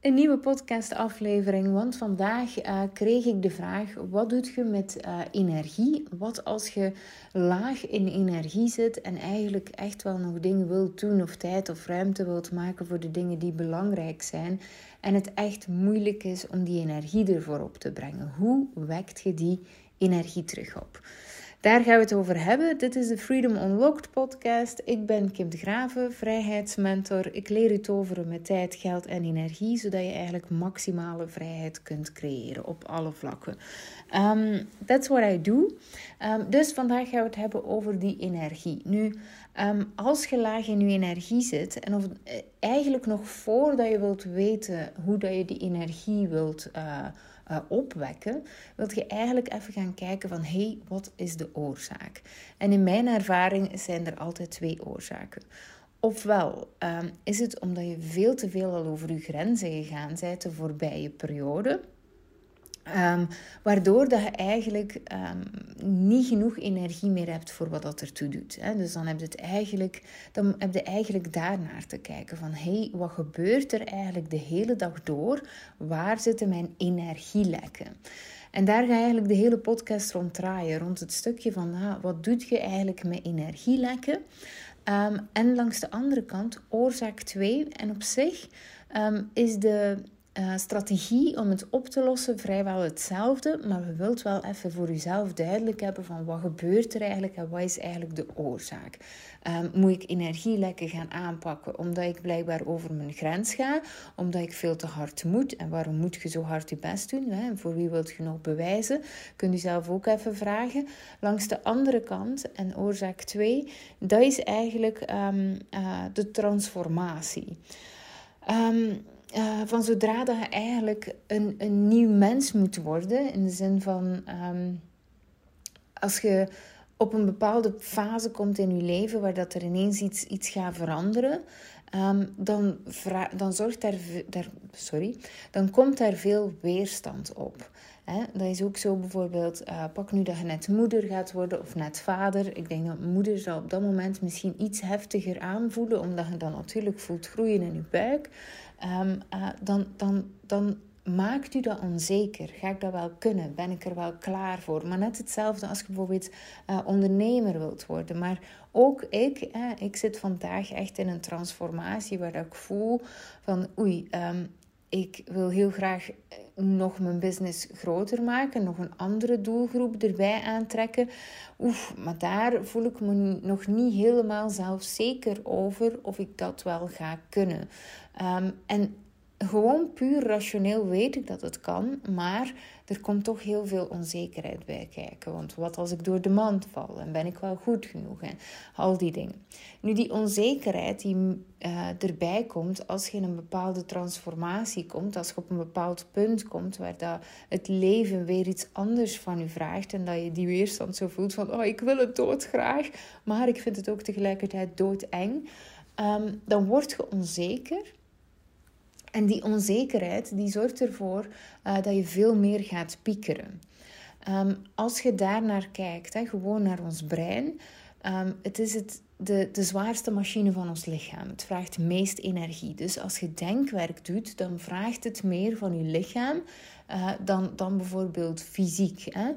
Een nieuwe podcastaflevering, want vandaag uh, kreeg ik de vraag: wat doet je met uh, energie? Wat als je laag in energie zit en eigenlijk echt wel nog dingen wilt doen of tijd of ruimte wilt maken voor de dingen die belangrijk zijn en het echt moeilijk is om die energie ervoor op te brengen? Hoe wekt je die energie terug op? Daar gaan we het over hebben. Dit is de Freedom Unlocked podcast. Ik ben Kim de Graven, vrijheidsmentor. Ik leer u toveren met tijd, geld en energie, zodat je eigenlijk maximale vrijheid kunt creëren op alle vlakken. Um, that's what I do. Um, dus vandaag gaan we het hebben over die energie. Nu, um, als je laag in je energie zit, en of, eh, eigenlijk nog voordat je wilt weten hoe dat je die energie wilt uh, uh, opwekken, wil je eigenlijk even gaan kijken van hé, hey, wat is de oorzaak? En in mijn ervaring zijn er altijd twee oorzaken. Ofwel um, is het omdat je veel te veel al over je grenzen gegaan bent de voorbije periode. Um, waardoor dat je eigenlijk um, niet genoeg energie meer hebt voor wat dat ertoe doet. Hè. Dus dan heb je, het eigenlijk, dan heb je eigenlijk daarnaar te kijken van hé, hey, wat gebeurt er eigenlijk de hele dag door? Waar zitten mijn energielekken? En daar ga je eigenlijk de hele podcast rond draaien, rond het stukje van ah, wat doet je eigenlijk met energielekken? Um, en langs de andere kant, oorzaak 2. En op zich is de uh, strategie om het op te lossen vrijwel hetzelfde, maar we wilt wel even voor uzelf duidelijk hebben van wat gebeurt er eigenlijk en wat is eigenlijk de oorzaak. Um, moet ik energielekken gaan aanpakken omdat ik blijkbaar over mijn grens ga, omdat ik veel te hard moet en waarom moet je zo hard je best doen? Hè? En voor wie wilt je nog bewijzen? Kunt u zelf ook even vragen. Langs de andere kant, en oorzaak 2, dat is eigenlijk um, uh, de transformatie. Um, uh, van zodra dat je eigenlijk een, een nieuw mens moet worden, in de zin van um, als je op een bepaalde fase komt in je leven waar dat er ineens iets, iets gaat veranderen, um, dan, dan, zorgt daar, daar, sorry, dan komt daar veel weerstand op. Dat is ook zo bijvoorbeeld, uh, pak nu dat je net moeder gaat worden of net vader. Ik denk dat moeder zal op dat moment misschien iets heftiger aanvoelen, omdat je dan natuurlijk voelt groeien in je buik. Um, uh, dan, dan, dan maakt u dat onzeker? Ga ik dat wel kunnen? Ben ik er wel klaar voor? Maar net hetzelfde als je bijvoorbeeld uh, ondernemer wilt worden. Maar ook ik, eh, ik zit vandaag echt in een transformatie waar ik voel van oei, um, ik wil heel graag nog mijn business groter maken, nog een andere doelgroep erbij aantrekken. Oef, maar daar voel ik me nog niet helemaal zelfzeker over of ik dat wel ga kunnen. Um, en gewoon puur rationeel weet ik dat het kan, maar er komt toch heel veel onzekerheid bij kijken. Want wat als ik door de mand val en ben ik wel goed genoeg en al die dingen. Nu, die onzekerheid die uh, erbij komt als je in een bepaalde transformatie komt, als je op een bepaald punt komt waar dat het leven weer iets anders van je vraagt en dat je die weerstand zo voelt van, oh, ik wil het doodgraag, maar ik vind het ook tegelijkertijd doodeng. Um, dan word je onzeker. En die onzekerheid die zorgt ervoor uh, dat je veel meer gaat piekeren. Um, als je daar naar kijkt, hè, gewoon naar ons brein, um, het is het, de, de zwaarste machine van ons lichaam. Het vraagt meest energie. Dus als je denkwerk doet, dan vraagt het meer van je lichaam uh, dan, dan bijvoorbeeld fysiek. Hè?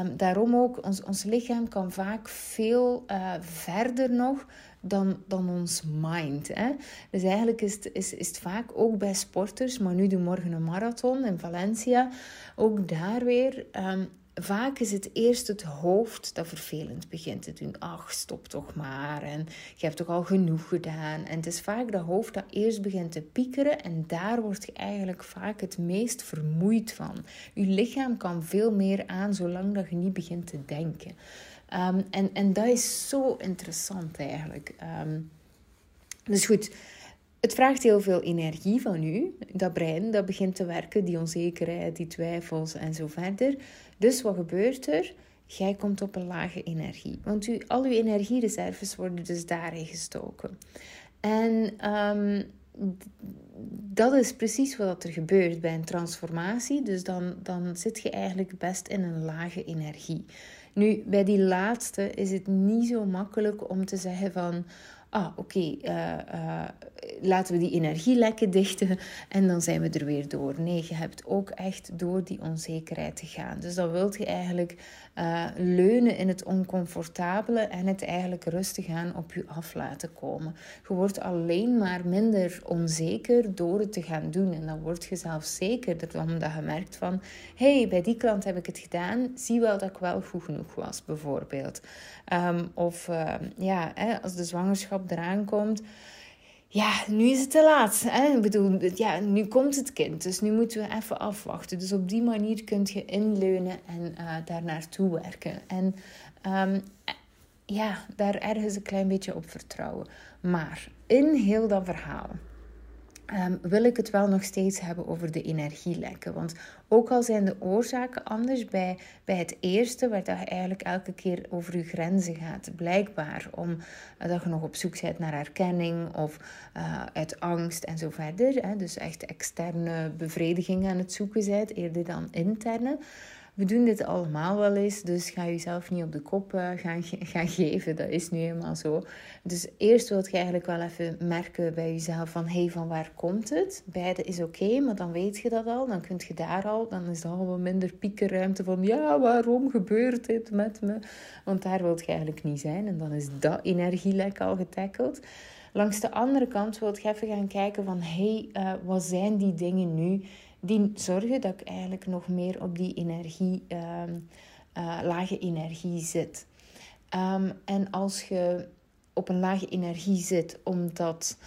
Um, daarom ook, ons, ons lichaam kan vaak veel uh, verder nog dan, dan ons mind. Hè? Dus eigenlijk is het, is, is het vaak ook bij sporters, maar nu doe morgen een marathon in Valencia, ook daar weer. Um, vaak is het eerst het hoofd dat vervelend begint te doen. Ach, stop toch maar. En je hebt toch al genoeg gedaan. En het is vaak dat hoofd dat eerst begint te piekeren. En daar word je eigenlijk vaak het meest vermoeid van. Je lichaam kan veel meer aan zolang dat je niet begint te denken. Um, en, en dat is zo interessant eigenlijk. Um, dus goed, het vraagt heel veel energie van u. Dat brein dat begint te werken, die onzekerheid, die twijfels en zo verder. Dus wat gebeurt er? Jij komt op een lage energie. Want al uw energiereserves worden dus daarin gestoken. En um, dat is precies wat er gebeurt bij een transformatie. Dus dan, dan zit je eigenlijk best in een lage energie. Nu, bij die laatste is het niet zo makkelijk om te zeggen van ah oké, eh, eh, laten we die energielekken dichten en dan zijn we er weer door. Nee, je hebt ook echt door die onzekerheid te gaan. Dus dan wilt je eigenlijk uh, leunen in het oncomfortabele en het eigenlijk rustig aan op je af laten komen. Je wordt alleen maar minder onzeker door het te gaan doen. En dan word je zelf zekerder omdat je merkt van... hey, bij die klant heb ik het gedaan. Zie wel dat ik wel goed genoeg was, bijvoorbeeld. Um, of ja, hè, als de zwangerschap eraan komt ja, nu is het te laat. Hè? Ik bedoel, ja, nu komt het kind, dus nu moeten we even afwachten. Dus op die manier kun je inleunen en uh, daar naartoe werken. En um, ja, daar ergens een klein beetje op vertrouwen. Maar in heel dat verhaal um, wil ik het wel nog steeds hebben over de energielekken. Want ook al zijn de oorzaken anders bij, bij het eerste, waar dat je eigenlijk elke keer over je grenzen gaat, blijkbaar omdat uh, je nog op zoek bent naar herkenning of uh, uit angst en zo verder. Hè, dus echt externe bevrediging aan het zoeken bent, eerder dan interne. We doen dit allemaal wel eens, dus ga jezelf niet op de kop uh, gaan, gaan geven. Dat is nu helemaal zo. Dus eerst wil je eigenlijk wel even merken bij jezelf van... hé, hey, van waar komt het? Beide is oké, maar dan weet je dat al. Dan kun je daar al, dan is er al wat minder piekenruimte van... ja, waarom gebeurt dit met me? Want daar wil je eigenlijk niet zijn. En dan is dat energielek al getackeld. Langs de andere kant wil je even gaan kijken van... hé, hey, uh, wat zijn die dingen nu die zorgen dat ik eigenlijk nog meer op die energie, uh, uh, lage energie zit. Um, en als je op een lage energie zit omdat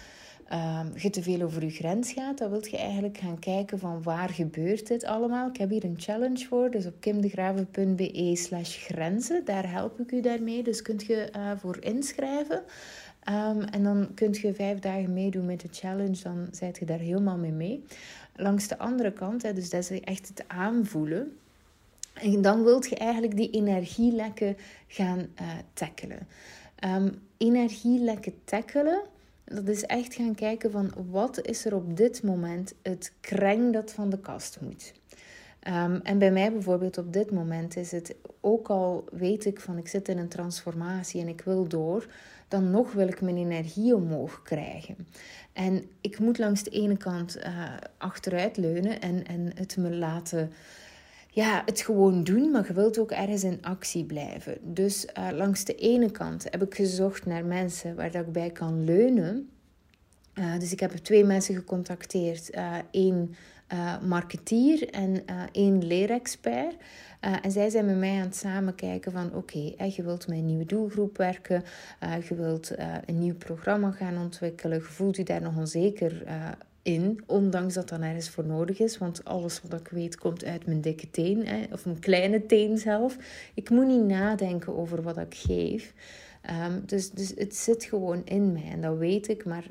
um, je te veel over je grens gaat, dan wil je eigenlijk gaan kijken van waar gebeurt dit allemaal. Ik heb hier een challenge voor, dus op kimdegraven.be slash grenzen. Daar help ik u daarmee, dus kunt je uh, voor inschrijven. En dan kun je vijf dagen meedoen met de challenge, dan zijt je daar helemaal mee mee langs de andere kant, hè, dus dat is echt het aanvoelen. En dan wilt je eigenlijk die energielekken gaan uh, tackelen. Um, energielekken tackelen, dat is echt gaan kijken van wat is er op dit moment het kreng dat van de kast moet. Um, en bij mij bijvoorbeeld op dit moment is het, ook al weet ik van ik zit in een transformatie en ik wil door, dan nog wil ik mijn energie omhoog krijgen. En ik moet langs de ene kant uh, achteruit leunen en, en het me laten ja, het gewoon doen, maar je wilt ook ergens in actie blijven. Dus uh, langs de ene kant heb ik gezocht naar mensen waar dat ik bij kan leunen. Uh, dus ik heb twee mensen gecontacteerd. Eén uh, marketeer en één leerexpert. Uh, en zij zijn met mij aan het samenkijken van oké, je wilt met een nieuwe doelgroep werken, je wilt een nieuw programma gaan ontwikkelen, je voelt u daar nog onzeker in, ondanks dat dat ergens voor nodig is, want alles wat ik weet komt uit mijn dikke teen, hè, of mijn kleine teen zelf. Ik moet niet nadenken over wat ik geef. Um, dus, dus het zit gewoon in mij en dat weet ik, maar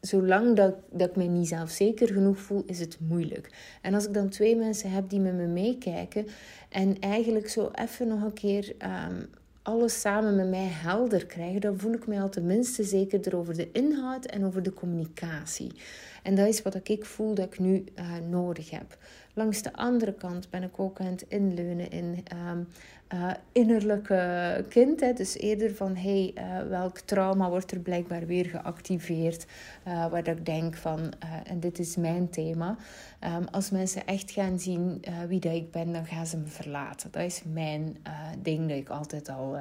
zolang dat, dat ik me niet zelfzeker genoeg voel, is het moeilijk. En als ik dan twee mensen heb die met me meekijken en eigenlijk zo even nog een keer um, alles samen met mij helder krijgen, dan voel ik me al tenminste zekerder over de inhoud en over de communicatie. En dat is wat ik voel dat ik nu uh, nodig heb. Langs de andere kant ben ik ook aan het inleunen in um, innerlijke kind. Hè. Dus eerder van, hey, uh, welk trauma wordt er blijkbaar weer geactiveerd? Uh, waar ik denk van, en dit is mijn thema. Um, als mensen echt gaan zien wie dat ik ben, dan gaan ze me verlaten. Dat is mijn ding dat ik altijd al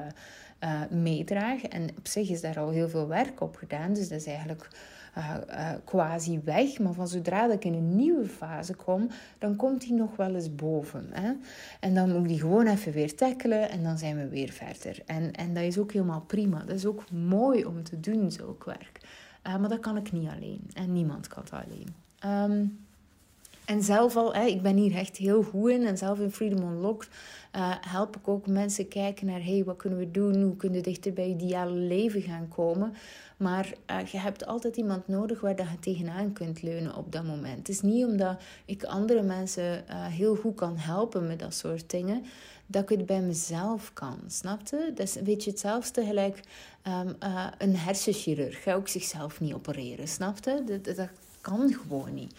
meedraag. En op zich is daar al heel veel werk op gedaan. Dus dat is eigenlijk uh, quasi weg. Maar van zodra ik in een nieuwe fase kom, dan komt die nog wel eens boven. Hè? En dan moet ik die gewoon even weer tackelen en dan zijn we weer verder. En, en dat is ook helemaal prima. Dat is ook mooi om te doen, zulk werk. Uh, maar dat kan ik niet alleen. En niemand kan dat alleen. Um, en zelf al, hè, ik ben hier echt heel goed in. En zelf in Freedom Unlocked uh, help ik ook mensen kijken naar... hey, wat kunnen we doen? Hoe kunnen we dichter bij je ideale leven gaan komen? Maar uh, je hebt altijd iemand nodig waar je tegenaan kunt leunen op dat moment. Het is niet omdat ik andere mensen uh, heel goed kan helpen met dat soort dingen... dat ik het bij mezelf kan, snapte? Dat is een beetje hetzelfde gelijk um, een hersenchirurg. Ga ook zichzelf niet opereren, snapte? Dat, dat kan gewoon niet.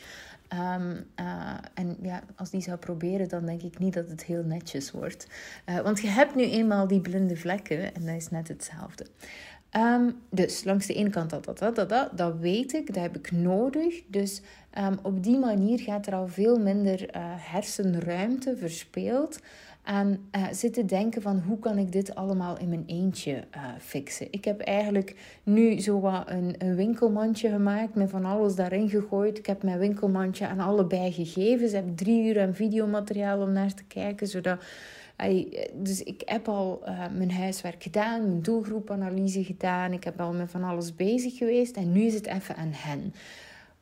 Um, uh, en ja, als die zou proberen, dan denk ik niet dat het heel netjes wordt. Uh, want je hebt nu eenmaal die blinde vlekken en dat is net hetzelfde. Ehm, dus langs de ene kant dat, dat, dat, dat, dat, dat weet ik, dat heb ik nodig. Dus ehm, op die manier gaat er al veel minder uh, hersenruimte verspeeld aan uh, zitten denken van hoe kan ik dit allemaal in mijn eentje uh, fixen. Ik heb eigenlijk nu zo wat een, winkelmandje gemaakt met van alles daarin gegooid. Ik heb mijn winkelmandje aan allebei gegeven. Ze hebben drie uur aan videomateriaal om naar te kijken, zodat dus ik heb al mijn huiswerk gedaan, mijn doelgroepanalyse gedaan. Ik heb al met van alles bezig geweest en nu is het even aan hen.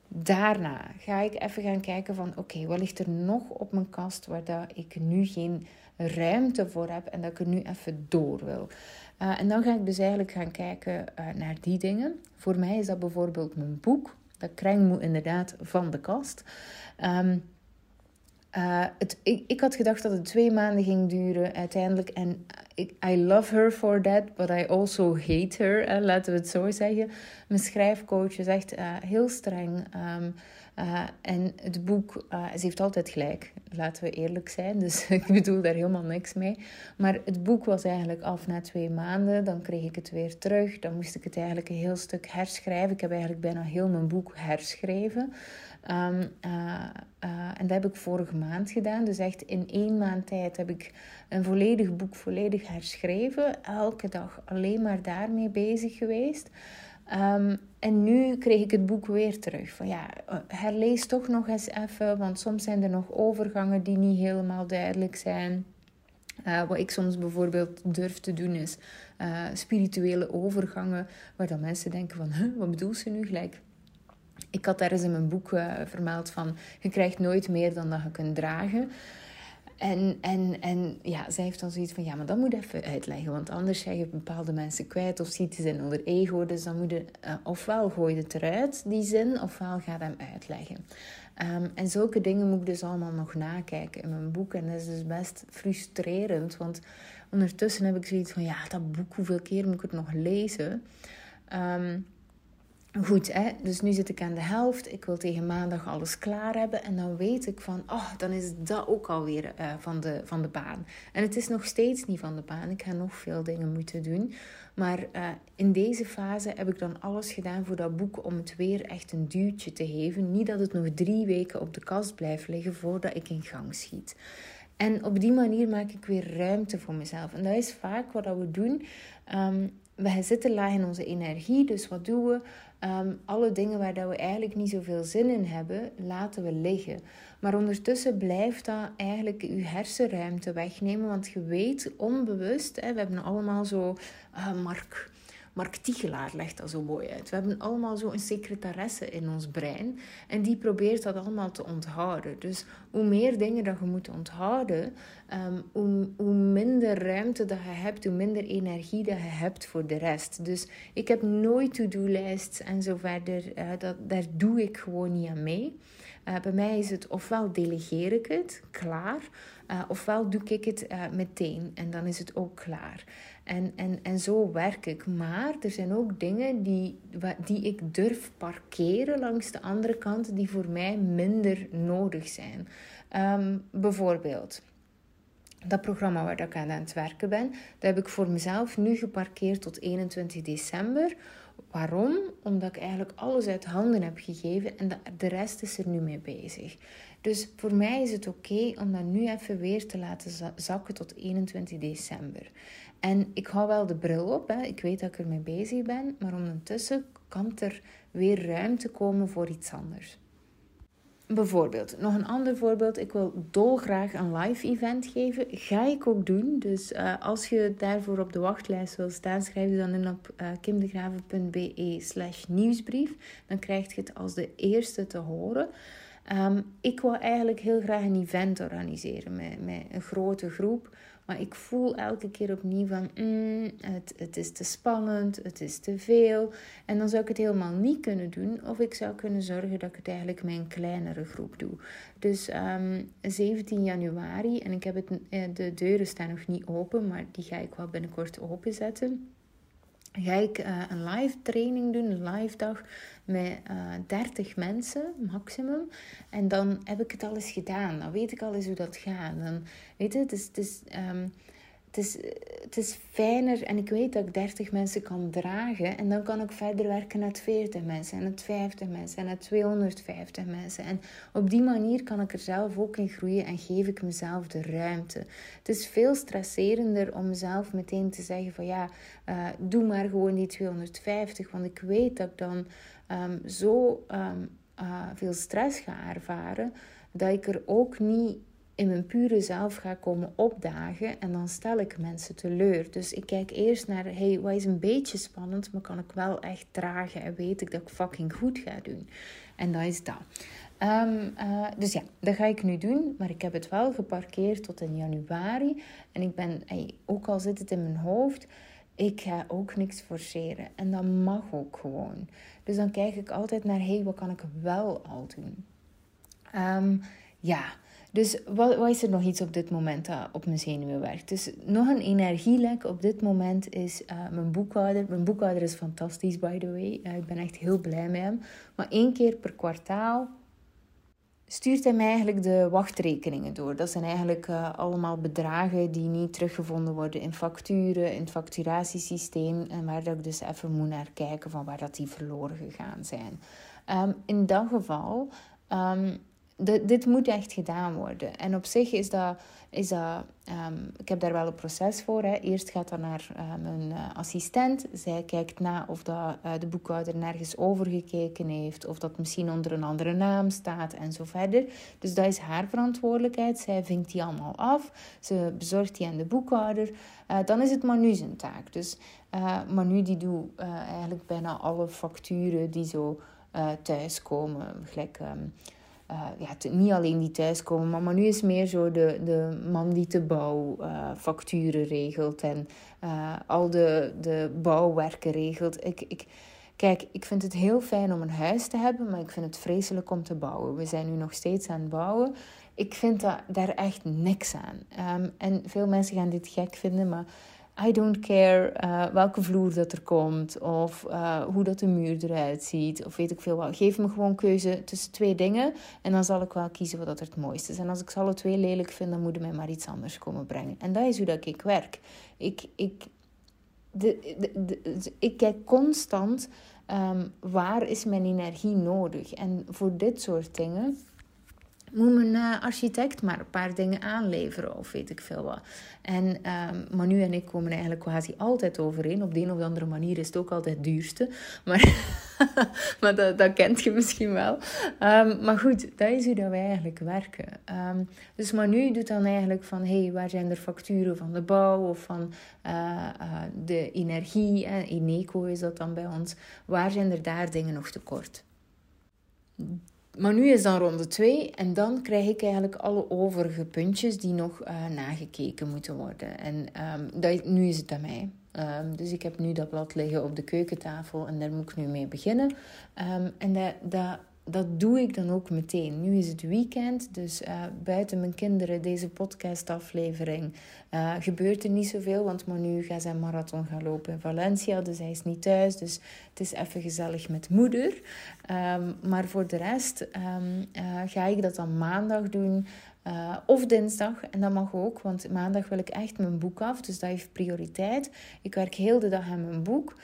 Daarna ga ik even gaan kijken van oké, wat ligt er nog op mijn kast waar dat ik nu geen ruimte voor heb en dat ik er nu even door wil. Uh, en dan ga ik dus eigenlijk gaan kijken uh, naar die dingen. Voor mij is dat bijvoorbeeld mijn boek. Dat krijg moet inderdaad van de kast. Um, uh, het, ik, had gedacht dat het twee maanden ging duren uiteindelijk. En I love her for that, but I also hate her. Laten we het zo zeggen. Mijn schrijfcoach is echt heel streng. Um, en het boek, ze heeft altijd gelijk, laten we eerlijk zijn. Dus ik bedoel daar helemaal niks mee. Maar het boek was eigenlijk af na twee maanden. Dan kreeg ik het weer terug. Dan moest ik het eigenlijk een heel stuk herschrijven. Ik heb eigenlijk bijna heel mijn boek herschreven. Uh, uh, en dat heb ik vorige maand gedaan. Dus echt in één maand tijd heb ik een volledig boek volledig herschreven. Elke dag alleen maar daarmee bezig geweest. Um, en nu kreeg ik het boek weer terug. Van ja, herlees toch nog eens even. Want soms zijn er nog overgangen die niet helemaal duidelijk zijn. Uh, wat ik soms bijvoorbeeld durf te doen is uh, spirituele overgangen. Waar dan mensen denken van, huh, wat bedoelt ze nu gelijk? Ik had daar eens in mijn boek vermeld van... je krijgt nooit meer dan dat je kunt dragen. En, en, en ja, zij heeft dan zoiets van... ja, maar dat moet even uitleggen. Want anders zeg je bepaalde mensen kwijt... of ziet ze in onder ego. Dus dan moet je uh, ofwel gooi je het eruit, die zin... ofwel ga hem uitleggen. Um, en zulke dingen moet ik dus allemaal nog nakijken in mijn boek. En dat is dus best frustrerend. Want ondertussen heb ik zoiets van... ja, dat boek, hoeveel keer moet ik het nog lezen? Um, Goed, hè? dus nu zit ik aan de helft. Ik wil tegen maandag alles klaar hebben. En dan weet ik van, oh, dan is dat ook alweer uh, van, de, van de baan. En het is nog steeds niet van de baan. Ik ga nog veel dingen moeten doen. Maar uh, in deze fase heb ik dan alles gedaan voor dat boek om het weer echt een duwtje te geven. Niet dat het nog drie weken op de kast blijft liggen voordat ik in gang schiet. En op die manier maak ik weer ruimte voor mezelf. En dat is vaak wat we doen. Um, we zitten laag in onze energie, dus wat doen we? Ehm, alle dingen waar dat we eigenlijk niet zoveel zin in hebben, laten we liggen. Maar ondertussen blijft dat eigenlijk je hersenruimte wegnemen, want je weet onbewust, hè, we hebben allemaal zo, uh, Mark, Mark Tichelaar legt dat zo mooi uit. We hebben allemaal zo een secretaresse in ons brein en die probeert dat allemaal te onthouden. Dus hoe meer dingen dat je moet onthouden, um, hoe, hoe minder ruimte dat je hebt, hoe minder energie dat je hebt voor de rest. Dus ik heb nooit to-do-lijsts en zo verder. Uh, dat, daar doe ik gewoon niet aan mee. Uh, bij mij is het ofwel delegeer ik het, klaar, uh, ofwel doe ik het meteen en dan is het ook klaar. En, en, en zo werk ik. Maar er zijn ook dingen die, die ik durf parkeren langs de andere kant, die voor mij minder nodig zijn. Um, bijvoorbeeld dat programma waar ik aan het werken ben, dat heb ik voor mezelf nu geparkeerd tot 21 december. Waarom? Omdat ik eigenlijk alles uit handen heb gegeven en de rest is er nu mee bezig. Dus voor mij is het oké om dat nu even weer te laten zakken tot 21 december. En ik hou wel de bril op, hè. ik weet dat ik ermee bezig ben, maar ondertussen kan er weer ruimte komen voor iets anders. Bijvoorbeeld, nog een ander voorbeeld. Ik wil dolgraag een live event geven. Ga ik ook doen. Dus uh, als je daarvoor op de wachtlijst wil staan, schrijf je dan in op uh, kimdegraven.be slash nieuwsbrief. Dan krijg je het als de eerste te horen. Um, ik wil eigenlijk heel graag een event organiseren met, met een grote groep. Maar ik voel elke keer opnieuw van, mm, het, het is te spannend, het is te veel. En dan zou ik het helemaal niet kunnen doen. Of ik zou kunnen zorgen dat ik het eigenlijk met een kleinere groep doe. Dus um, ehm, 17 januari, en ik heb het, eh, de deuren staan nog niet open, maar die ga ik wel binnenkort openzetten ga ik uh, een live training doen, een live dag met uh, eh, 30 mensen maximum. En dan heb ik het al eens gedaan. Dan weet ik al eens hoe dat gaat. Dan, weet je, het is, het is, um, het is, het is fijner en ik weet dat ik 30 mensen kan dragen. En dan kan ik verder werken naar 40 mensen en naar 50 mensen en naar 250 mensen. En op die manier kan ik er zelf ook in groeien en geef ik mezelf de ruimte. Het is veel stresserender om mezelf meteen te zeggen van ja, uh, doe maar gewoon die 250. Want ik weet dat ik dan um, zo um, uh, veel stress ga ervaren dat ik er ook niet in mijn pure zelf ga komen opdagen en dan stel ik mensen teleur. Dus ik kijk eerst naar, hey, wat is een beetje spannend, maar kan ik wel echt dragen en weet ik dat ik fucking goed ga doen. En dat is dat. Um, uh, dus ja, dat ga ik nu doen, maar ik heb het wel geparkeerd tot in januari. En ik ben, hey, ook al zit het in mijn hoofd, ik ga ook niks forceren. En dat mag ook gewoon. Dus dan kijk ik altijd naar, hey, wat kan ik wel al doen? Um, ja, dus wat, wat, is er nog iets op dit moment dat op mijn zenuwen werkt? Dus nog een energielek op dit moment is uh, mijn boekhouder. Mijn boekhouder is fantastisch, by the way. Uh, ik ben echt heel blij met hem. Maar één keer per kwartaal stuurt hij mij eigenlijk de wachtrekeningen door. Dat zijn eigenlijk uh, allemaal bedragen die niet teruggevonden worden in facturen, in het facturatiesysteem. En waar dat ik dus even moet naar kijken van waar dat die verloren gegaan zijn. Um, in dat geval um, dit moet echt gedaan worden. En op zich is dat, is dat um, ik heb daar wel een proces voor. Hè. Eerst gaat dat naar uh, mijn uh, assistent. Zij kijkt na of dat, uh, de boekhouder nergens overgekeken heeft, of dat misschien onder een andere naam staat en zo verder. Dus dat is haar verantwoordelijkheid. Zij vinkt die allemaal af. Ze bezorgt die aan de boekhouder. dan is het Manu zijn taak. Dus Manu die doet eigenlijk bijna alle facturen die zo thuiskomen. Gelijk. Um, uh, ja, niet alleen die thuiskomen, maar, maar nu is meer zo de, de man die de bouwfacturen uh, regelt en uh, al de, de bouwwerken regelt. Ik, ik, kijk, ik vind het heel fijn om een huis te hebben, maar ik vind het vreselijk om te bouwen. We zijn nu nog steeds aan het bouwen. Ik vind daar echt niks aan. Um, en veel mensen gaan dit gek vinden, maar I don't care uh, welke vloer dat er komt of uh, hoe dat de muur eruit ziet of weet ik veel wat. Geef me gewoon keuze tussen twee dingen en dan zal ik wel kiezen wat dat het mooiste is. En als ik ze alle twee lelijk vind, dan moet je mij maar iets anders komen brengen. En dat is hoe dat ik werk. Ik, ik, de, de, de, ik kijk constant um, waar is mijn energie nodig. En voor dit soort dingen moet mijn uh, architect maar een paar dingen aanleveren of weet ik veel wat. En um, Manu en ik komen eigenlijk quasi altijd overeen. Op de een of andere manier is het ook altijd het duurste. Maar, maar dat, dat kent je misschien wel. Um, maar goed, dat is hoe dat wij eigenlijk werken. Um, dus Manu doet dan eigenlijk van... hey, waar zijn er facturen van de bouw of van uh, uh, de energie? Uh, Ineco is dat dan bij ons. Waar zijn er daar dingen nog tekort? Maar nu is dan ronde 2 en dan krijg ik eigenlijk alle overige puntjes die nog uh, nagekeken moeten worden. En um, dat, nu is het aan mij. Um, dus ik heb nu dat blad liggen op de keukentafel en daar moet ik nu mee beginnen. Um, en dat dat doe ik dan ook meteen. Nu is het weekend, dus uh, buiten mijn kinderen deze podcastaflevering uh, gebeurt er niet zoveel. Want Manu gaat zijn marathon gaan lopen in Valencia, dus hij is niet thuis. Dus het is even gezellig met moeder. Um, maar voor de rest um, uh, ga ik dat dan maandag doen. Of dinsdag, en dat mag ook, want maandag wil ik echt mijn boek af, dus dat heeft prioriteit. Ik werk heel de dag aan mijn boek.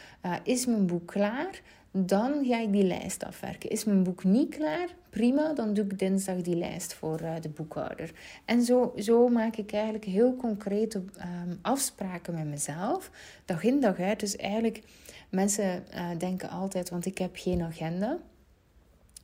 Is mijn boek klaar? Dan ga ik die lijst afwerken. Is mijn boek niet klaar? Prima, dan doe ik dinsdag die lijst voor uh, de boekhouder. En zo, zo maak ik eigenlijk heel concrete um, afspraken met mezelf, dag in dag uit. Dus eigenlijk, mensen uh, denken altijd, want ik heb geen agenda.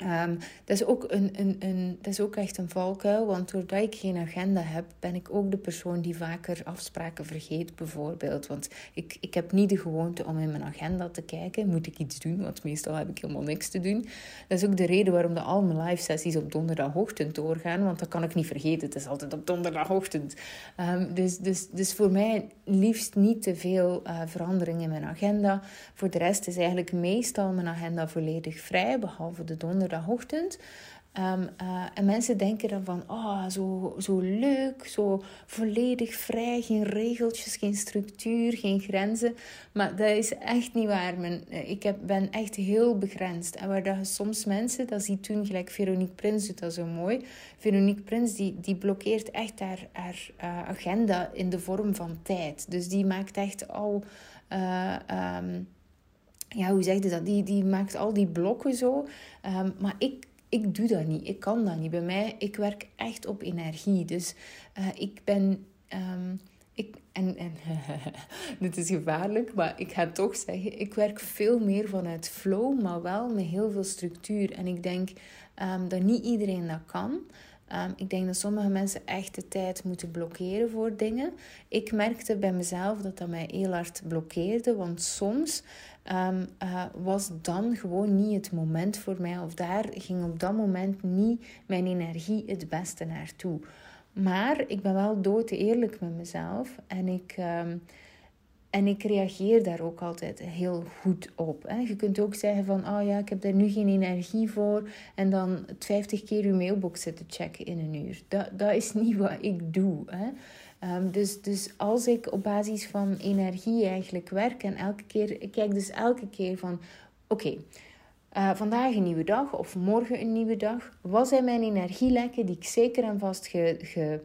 Um, dat, is ook een, een, een, dat is ook echt een valkuil, want doordat ik geen agenda heb, ben ik ook de persoon die vaker afspraken vergeet, bijvoorbeeld. Want ik, ik heb niet de gewoonte om in mijn agenda te kijken, moet ik iets doen, want meestal heb ik helemaal niks te doen. Dat is ook de reden waarom de al mijn live sessies op donderdagochtend doorgaan, want dat kan ik niet vergeten, het is altijd op donderdagochtend. Um, dus, dus, dus voor mij liefst niet te veel uh, verandering in mijn agenda. Voor de rest is eigenlijk meestal mijn agenda volledig vrij, behalve de donderdag donderdagochtend. Ehm, eh, en mensen denken dan van, oh, zo, zo leuk, zo volledig vrij, geen regeltjes, geen structuur, geen grenzen. Maar dat is echt niet waar. Eh, ik heb, ben echt heel begrensd. En waar dat soms mensen, dat zie toen gelijk Veronique Prins doet dat zo mooi. Veronique Prins die, die blokkeert echt haar, haar uh, agenda in de vorm van tijd. Dus die maakt echt al... Um, ja, hoe zeg je dat? Die, die maakt al die blokken zo. Um, maar ik ik doe dat niet. Ik kan dat niet. Bij mij, ik werk echt op energie. Dus uh, ik ben. Um, ik, en, en dit is gevaarlijk, maar ik ga toch zeggen: ik werk veel meer vanuit flow, maar wel met heel veel structuur. En ik denk um, dat niet iedereen dat kan. Um, ik denk dat sommige mensen echt de tijd moeten blokkeren voor dingen. Ik merkte bij mezelf dat dat mij heel hard blokkeerde, want soms um, uh, was dan gewoon niet het moment voor mij. Of daar ging op dat moment niet mijn energie het beste naartoe. Maar ik ben wel dood eerlijk met mezelf. En ik, um, en ik reageer daar ook altijd heel goed op. Hè. Je kunt ook zeggen van, oh ja, ik heb daar nu geen energie voor. En dan 50 keer je mailbox zitten checken in een uur. Dat, dat is niet wat ik doe. Hè. Um, dus, dus als ik op basis van energie eigenlijk werk en elke keer, ik kijk dus elke keer van, oké, uh, vandaag een nieuwe dag of morgen een nieuwe dag. Wat zijn mijn energielekken die ik zeker en vast ge,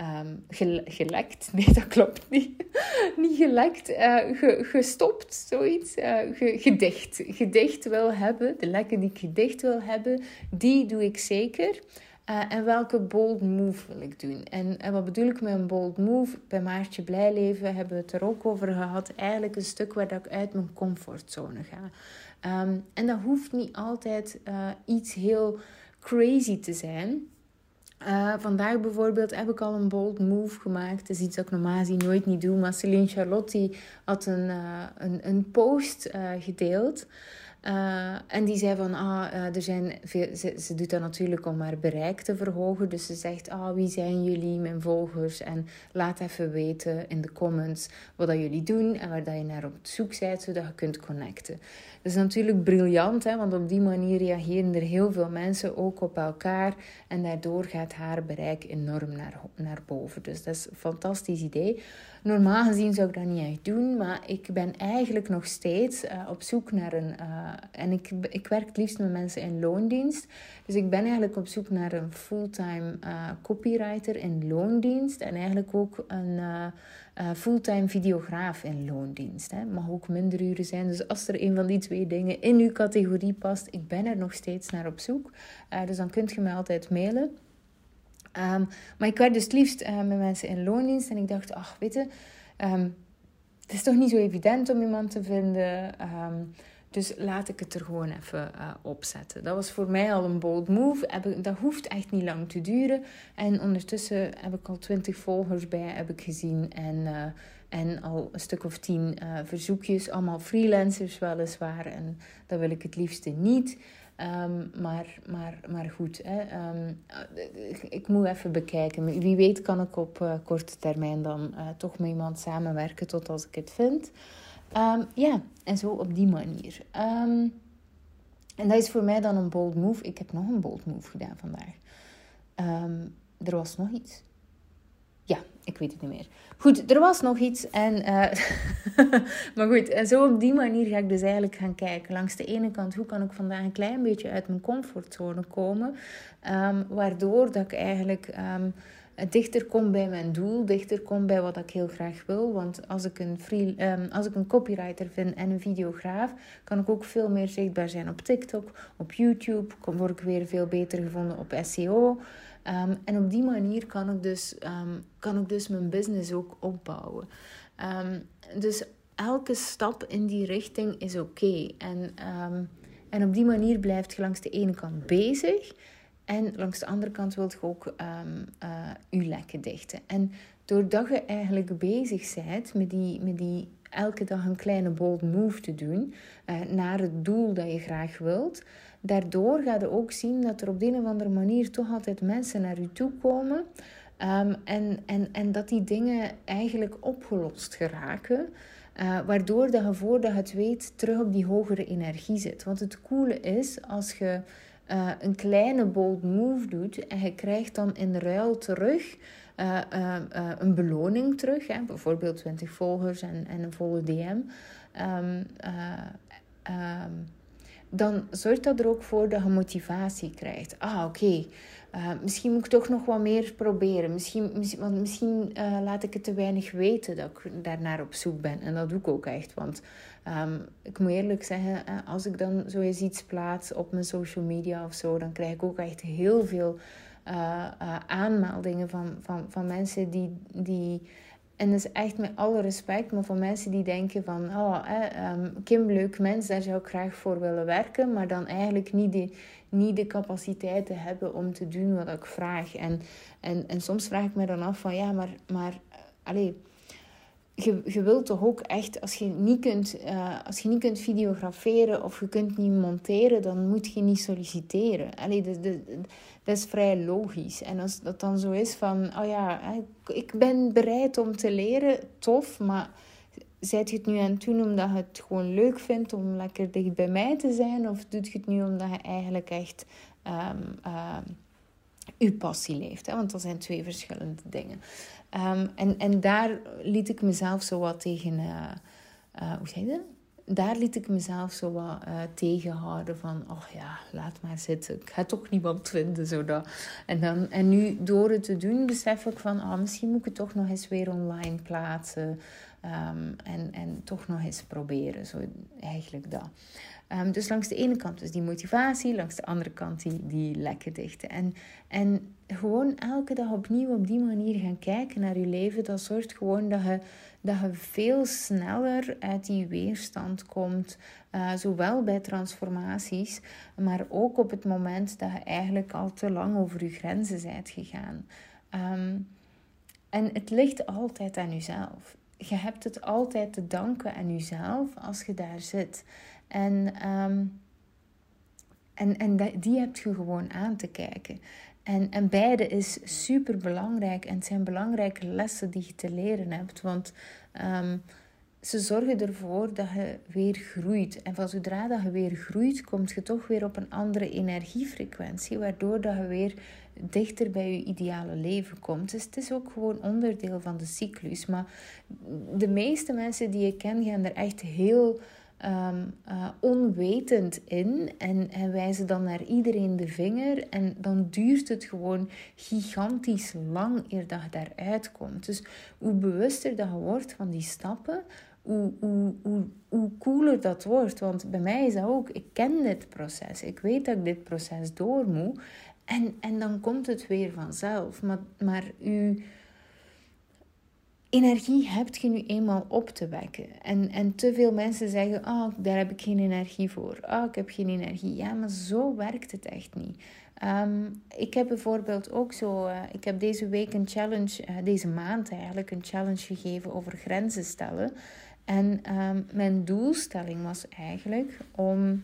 um, gelekt, nee dat klopt niet, niet gelekt, ge, gestopt, zoiets, ge, gedicht, gedicht wil hebben. De lekken die ik gedicht wil hebben, die doe ik zeker. Uh, en welke bold move wil ik doen? En, wat bedoel ik met een bold move? Bij Maartje Blijleven hebben we het er ook over gehad. Eigenlijk een stuk waar dat ik uit mijn comfortzone ga. Um, en dat hoeft niet altijd iets heel crazy te zijn. Uh, vandaag bijvoorbeeld heb ik al een bold move gemaakt. Dat is iets dat ik normaal nooit niet doe. Maar Celine Charlotte had een, een, een post gedeeld. Uh, en die zei van, ah, uh, er zijn ze doet dat natuurlijk om haar bereik te verhogen. Dus ze zegt, ah, wie zijn jullie, mijn volgers? En laat even weten in de comments wat dat jullie doen en waar dat je naar op zoek bent, zodat je kunt connecten. Dat is natuurlijk briljant, hè, want op die manier reageren er heel veel mensen ook op elkaar. En daardoor gaat haar bereik enorm naar, naar boven. Dus dat is een fantastisch idee. Normaal gezien zou ik dat niet echt doen, maar ik ben eigenlijk nog steeds uh, op zoek naar een. Uh, en ik, ik werk het liefst met mensen in loondienst. Dus ik ben eigenlijk op zoek naar een fulltime uh, copywriter in loondienst. En eigenlijk ook een fulltime videograaf in loondienst. Hè. Mag ook minder uren zijn. Dus als er een van die twee dingen in uw categorie past, ik ben er nog steeds naar op zoek. dus dan kunt je mij altijd mailen. Um, maar ik werd dus het liefst uh, met mensen in loondienst. En ik dacht, ach, weet je, um, het is toch niet zo evident om iemand te vinden. Um, dus laat ik het er gewoon even uh, opzetten. Dat was voor mij al een bold move. Dat hoeft echt niet lang te duren. En ondertussen heb ik al twintig volgers bij, heb ik gezien. En, uh, en al een stuk of tien verzoekjes. Allemaal freelancers weliswaar. En dat wil ik het liefste niet. Um, maar, maar, maar goed, hè, um, ik moet even bekijken. Wie weet kan ik op uh, korte termijn dan uh, toch met iemand samenwerken tot als ik het vind. Um, ja, en zo op die manier. en dat is voor mij dan een bold move. Ik heb nog een bold move gedaan vandaag. er was nog iets. Ja, ik weet het niet meer. Goed, er was nog iets. En, uh, maar goed, en zo op die manier ga ik dus eigenlijk gaan kijken. Langs de ene kant, hoe kan ik vandaag een klein beetje uit mijn comfortzone komen? Um, waardoor dat ik eigenlijk um, dichter kom bij mijn doel, dichter kom bij wat ik heel graag wil. Want als ik een, free, um, als ik een copywriter vind en een videograaf, kan ik ook veel meer zichtbaar zijn op TikTok, op YouTube. Word ik weer veel beter gevonden op SEO. Um, en op die manier kan ik dus, um, kan ik dus mijn business ook opbouwen. Um, dus elke stap in die richting is oké. En, en op die manier blijft je langs de ene kant bezig. En langs de andere kant wilt je ook uh, je lekken dichten. En doordat je eigenlijk bezig bent met die, met die elke dag een kleine bold move te doen uh, naar het doel dat je graag wilt, daardoor ga je ook zien dat er op de een of andere manier toch altijd mensen naar je toe komen. Um, en, en, en dat die dingen eigenlijk opgelost geraken. Uh, waardoor dat je voordat je het weet terug op die hogere energie zit. Want het coole is als je uh, een kleine bold move doet en je krijgt dan in ruil terug uh, een beloning terug, hè, bijvoorbeeld 20 volgers en, en een volle DM, um, um, dan zorgt dat er ook voor dat je motivatie krijgt. Ah, oké. Misschien moet ik toch nog wat meer proberen. Misschien, misschien, want misschien laat ik het te weinig weten dat ik daarnaar op zoek ben. En dat doe ik ook echt. Want um, ik moet eerlijk zeggen, als ik dan zo iets plaats op mijn social media of zo, dan krijg ik ook echt heel veel uh, aanmeldingen van, van, van mensen die. die en dat is echt met alle respect, maar van mensen die denken van, oh, eh, Kim, leuk mens, daar zou ik graag voor willen werken, maar dan eigenlijk niet de, niet de capaciteiten hebben om te doen wat ik vraag. En, en, en soms vraag ik me dan af van, ja, maar, maar allez, je, je wilt toch ook echt, als je, niet kunt, als je niet kunt videograferen of je kunt niet monteren, dan moet je niet solliciteren. Allee, dat, dat, dat is vrij logisch. En als dat dan zo is van, oh ja, ik ben bereid om te leren, tof, maar zijt je het nu aan het doen omdat je het gewoon leuk vindt om lekker dicht bij mij te zijn? Of doet je het nu omdat je eigenlijk echt um, je passie leeft? Hè? Want dat zijn twee verschillende dingen. Um, en, en daar liet ik mezelf zo wat tegen... Uh, uh, hoe zei je daar liet ik mezelf zo wat uh, tegenhouden van, oh ja, laat maar zitten. Ik ga toch niemand vinden. Zodat. En, dan, en nu door het te doen besef ik van, oh, misschien moet ik het toch nog eens weer online plaatsen. Um, en, en toch nog eens proberen. Zo, eigenlijk dat. Um, dus langs de ene kant is die motivatie, langs de andere kant die, die lekke dichten. En, en gewoon elke dag opnieuw op die manier gaan kijken naar je leven, dat zorgt gewoon dat je dat je veel sneller uit die weerstand komt. Uh, zowel bij transformaties, maar ook op het moment dat je eigenlijk al te lang over je grenzen bent gegaan. Um, en het ligt altijd aan jezelf. Je hebt het altijd te danken aan jezelf als je daar zit. En, um, en, en die heb je gewoon aan te kijken. En, en beide is super belangrijk en het zijn belangrijke lessen die je te leren hebt. Want um, ze zorgen ervoor dat je weer groeit. En van zodra dat je weer groeit, kom je toch weer op een andere energiefrequentie, waardoor dat je weer dichter bij je ideale leven komt. Dus het is ook gewoon onderdeel van de cyclus. Maar de meeste mensen die ik ken, gaan er echt heel um, uh, onwetend in en, en wijzen dan naar iedereen de vinger. En dan duurt het gewoon gigantisch lang eer dat je daaruit komt. Dus hoe bewuster dat je wordt van die stappen, hoe, hoe, hoe, hoe cooler dat wordt. Want bij mij is dat ook, ik ken dit proces. Ik weet dat ik dit proces door moet. En, en dan komt het weer vanzelf. Maar, maar u energie hebt je nu eenmaal op te wekken. En, en te veel mensen zeggen, oh, daar heb ik geen energie voor. Oh, ik heb geen energie. Ja, maar zo werkt het echt niet. Ehm, ik heb bijvoorbeeld ook zo, uh, ik heb deze week een challenge, uh, deze maand eigenlijk, een challenge gegeven over grenzen stellen. En um, mijn doelstelling was eigenlijk om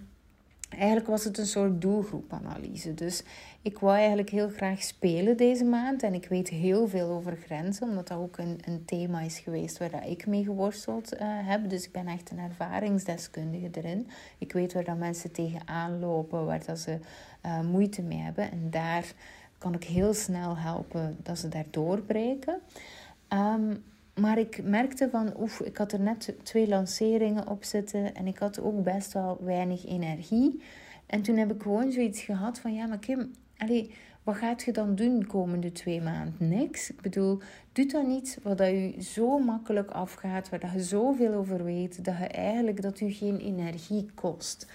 Eigenlijk was het een soort doelgroepanalyse. Dus ik wou eigenlijk heel graag spelen deze maand. En ik weet heel veel over grenzen, omdat dat ook een, een thema is geweest waar dat ik mee geworsteld uh, heb. Dus ik ben echt een ervaringsdeskundige erin. Ik weet waar dat mensen tegenaan lopen, waar dat ze uh, moeite mee hebben. En daar kan ik heel snel helpen dat ze daar doorbreken. Um, maar ik merkte van, oef, ik had er net twee lanceringen op zitten en ik had ook best wel weinig energie. En toen heb ik gewoon zoiets gehad van, ja, maar Kim, allee, wat gaat je dan doen de komende twee maanden? Niks. Ik bedoel, doe dan iets wat dat je zo makkelijk afgaat, waar dat je zoveel over weet, dat je eigenlijk dat je geen energie kost.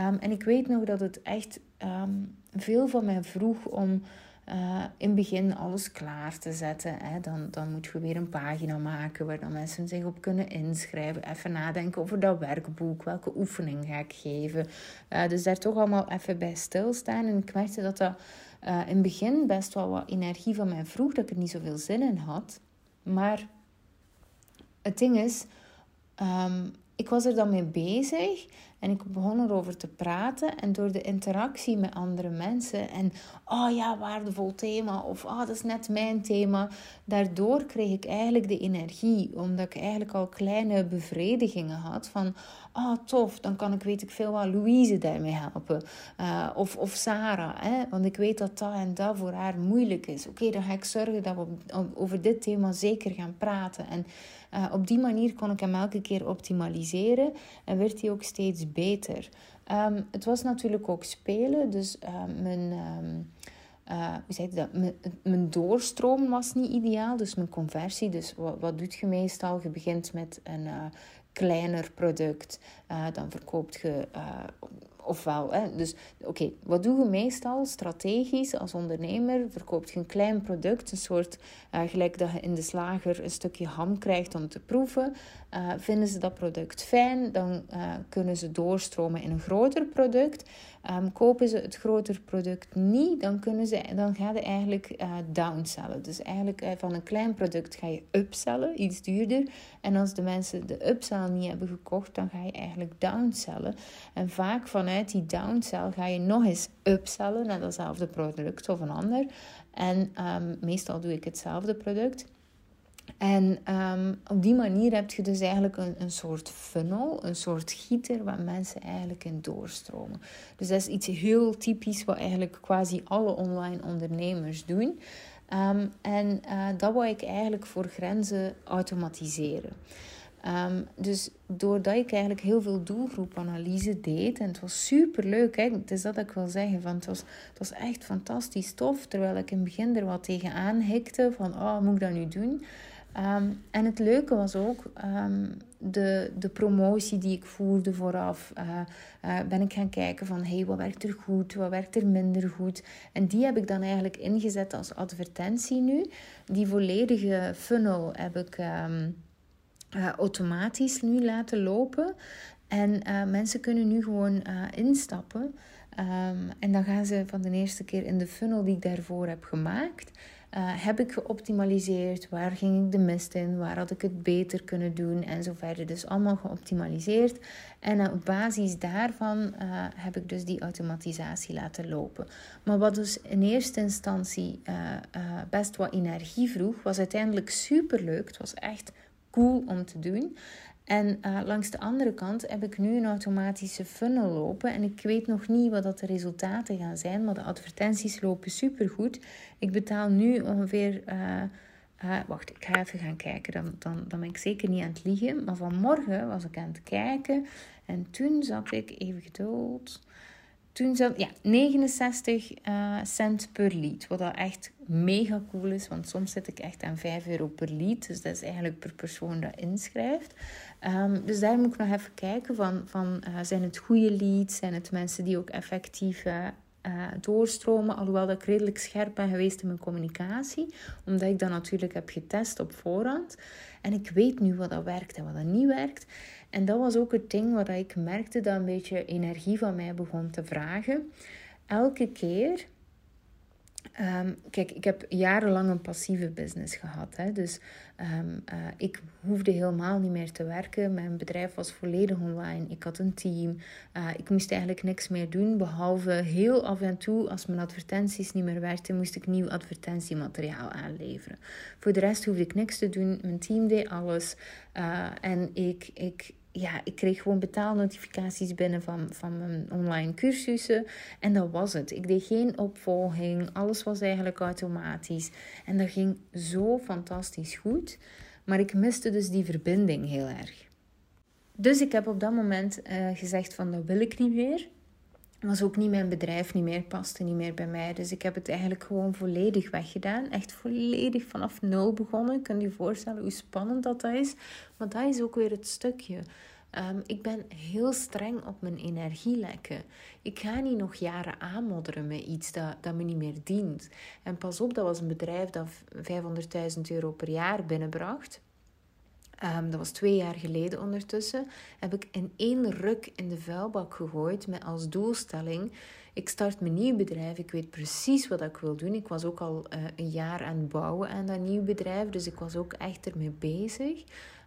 Um, en ik weet nog dat het echt um, veel van mij vroeg om uh, in het begin alles klaar te zetten. Hè. Dan, dan moet je weer een pagina maken waar dan mensen zich op kunnen inschrijven. Even nadenken over dat werkboek. Welke oefening ga ik geven? Uh, dus daar toch allemaal even bij stilstaan. En ik merkte dat dat uh, in het begin best wel wat energie van mij vroeg. Dat ik er niet zoveel zin in had. Maar het ding is... Um, ik was er dan mee bezig En ik begon erover te praten. En door de interactie met andere mensen. En oh ja, waardevol thema. Of oh, dat is net mijn thema. Daardoor kreeg ik eigenlijk de energie. Omdat ik eigenlijk al kleine bevredigingen had. Van oh tof, dan kan ik weet ik veel wat Louise daarmee helpen. Uh, of, of Sarah. Hè? Want ik weet dat dat en dat voor haar moeilijk is. Oké, dan ga ik zorgen dat we over dit thema zeker gaan praten. En uh, op die manier kon ik hem elke keer optimaliseren en werd hij ook steeds beter. Um, het was natuurlijk ook spelen, dus uh, mijn. Um, uh, hoe je dat? Mijn, doorstroom was niet ideaal, dus mijn conversie. Dus wat, wat doe je meestal? Je begint met een kleiner product, dan verkoopt je ofwel, hè, dus oké, wat doe je meestal strategisch als ondernemer? Verkoopt je een klein product, een soort, uh, gelijk dat je in de slager een stukje ham krijgt om te proeven. Uh, vinden ze dat product fijn, dan uh, kunnen ze doorstromen in een groter product. Um, kopen ze het groter product niet, dan, kunnen ze, dan ga je eigenlijk uh, downsellen. Dus eigenlijk van een klein product ga je upsellen, iets duurder. En als de mensen de upsell niet hebben gekocht, dan ga je eigenlijk downsellen. En vaak vanuit die downsell ga je nog eens upsellen naar datzelfde product of een ander. En um, meestal doe ik hetzelfde product. En um, op die manier heb je dus eigenlijk een, een soort funnel, een soort gieter waar mensen eigenlijk in doorstromen. Dus dat is iets heel typisch wat eigenlijk quasi alle online ondernemers doen. Um, en uh, dat wou ik eigenlijk voor grenzen automatiseren. Um, dus doordat ik eigenlijk heel veel doelgroepanalyse deed, en het was super leuk, het is dat ik wil zeggen, van het, was, het was echt fantastisch tof, terwijl ik in het begin er wat tegenaan hikte, van oh, moet ik dat nu doen? Ehm, en het leuke was ook um, de, de promotie die ik voerde vooraf. Uh, uh, ben ik gaan kijken van hey, wat werkt er goed, wat werkt er minder goed. En die heb ik dan eigenlijk ingezet als advertentie nu. Die volledige funnel heb ik um, uh, automatisch nu laten lopen. En mensen kunnen nu gewoon instappen. en dan gaan ze van de eerste keer in de funnel die ik daarvoor heb gemaakt heb ik geoptimaliseerd? Waar ging ik de mist in? Waar had ik het beter kunnen doen? En zo verder. Dus allemaal geoptimaliseerd. En uh, op basis daarvan uh, heb ik dus die automatisatie laten lopen. Maar wat dus in eerste instantie best wat energie vroeg, was uiteindelijk super leuk. Het was echt cool om te doen. En uh, langs de andere kant heb ik nu een automatische funnel lopen. En ik weet nog niet wat dat de resultaten gaan zijn. Maar de advertenties lopen supergoed. Ik betaal nu ongeveer. Uh, uh, wacht, ik ga even gaan kijken. Dan, dan, dan ben ik zeker niet aan het liegen. Maar vanmorgen was ik aan het kijken. En toen zat ik, even geduld. Toen zat, ja, 69 cent per lied. Wat dat echt mega cool is. Want soms zit ik echt aan 5 euro per lied. Dus dat is eigenlijk per persoon dat inschrijft. Um, dus daar moet ik nog even kijken van, van uh, zijn het goede leads? Zijn het mensen die ook effectief uh, doorstromen? Alhoewel dat ik redelijk scherp ben geweest in mijn communicatie. Omdat ik dat natuurlijk heb getest op voorhand. En ik weet nu wat dat werkt en wat dat niet werkt. En dat was ook het ding waar ik merkte dat een beetje energie van mij begon te vragen. Elke keer Um, kijk, ik heb jarenlang een passieve business gehad. Hè? Dus um, uh, ik hoefde helemaal niet meer te werken. Mijn bedrijf was volledig online. Ik had een team. Uh, ik moest eigenlijk niks meer doen. Behalve heel af en toe, als mijn advertenties niet meer werkten, moest ik nieuw advertentiemateriaal aanleveren. Voor de rest hoefde ik niks te doen. Mijn team deed alles. Uh, en ik, ik, ja, ik kreeg gewoon betaalnotificaties binnen van, van mijn online cursussen. En dat was het. Ik deed geen opvolging. Alles was eigenlijk automatisch. En dat ging zo fantastisch goed. Maar ik miste dus die verbinding heel erg. Dus ik heb op dat moment uh, gezegd van dat wil ik niet meer was ook niet mijn bedrijf niet meer, paste niet meer bij mij. Dus ik heb het eigenlijk gewoon volledig weggedaan. Echt volledig vanaf nul begonnen. Kun je je voorstellen hoe spannend dat, is? Maar dat is ook weer het stukje. Um, ik ben heel streng op mijn energielekken. Ik ga niet nog jaren aanmodderen met iets dat, dat me niet meer dient. En pas op, dat was een bedrijf dat 500.000 euro per jaar binnenbracht. Um, dat was twee jaar geleden ondertussen. Heb ik in één ruk in de vuilbak gegooid met als doelstelling. Ik start mijn nieuw bedrijf. Ik weet precies wat ik wil doen. Ik was ook al uh, een jaar aan het bouwen aan dat nieuw bedrijf. Dus ik was ook echt ermee bezig.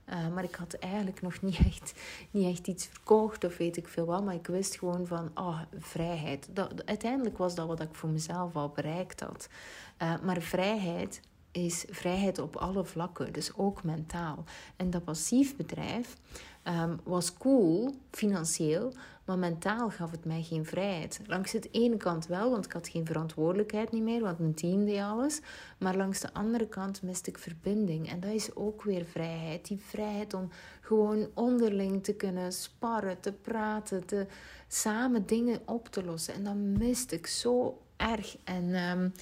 Uh, maar ik had eigenlijk nog niet echt, niet echt iets verkocht of weet ik veel wat. Maar ik wist gewoon van, oh, vrijheid. Dat, uiteindelijk was dat wat ik voor mezelf al bereikt had. Uh, maar vrijheid is vrijheid op alle vlakken, dus ook mentaal. En dat passief bedrijf um, was cool, financieel, maar mentaal gaf het mij geen vrijheid. Langs de ene kant wel, want ik had geen verantwoordelijkheid niet meer, want mijn team deed alles. Maar langs de andere kant miste ik verbinding. En dat is ook weer vrijheid. Die vrijheid om gewoon onderling te kunnen sparren, te praten, te, samen dingen op te lossen. En dat miste ik zo erg. En... Um,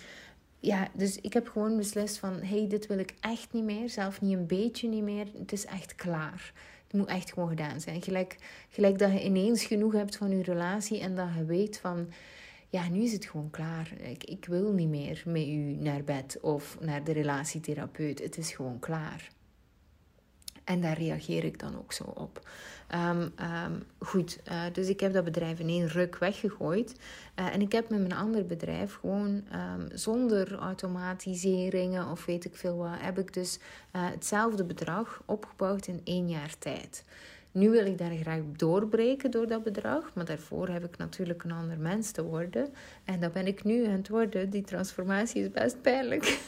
ja, dus ik heb gewoon beslist van, hey, dit wil ik echt niet meer. Zelf niet een beetje niet meer. Het is echt klaar. Het moet echt gewoon gedaan zijn. Gelijk, gelijk dat je ineens genoeg hebt van je relatie en dat je weet van, ja, nu is het gewoon klaar. Ik, ik wil niet meer met u naar bed of naar de relatietherapeut. Het is gewoon klaar. En daar reageer ik dan ook zo op. Um, um, goed, uh, dus ik heb dat bedrijf in één ruk weggegooid. Uh, en ik heb met mijn ander bedrijf gewoon um, zonder automatiseringen of weet ik veel wat, heb ik dus uh, hetzelfde bedrag opgebouwd in één jaar tijd. Nu wil ik daar graag doorbreken door dat bedrag, maar daarvoor heb ik natuurlijk een ander mens te worden. En dat ben ik nu aan het worden. Die transformatie is best pijnlijk.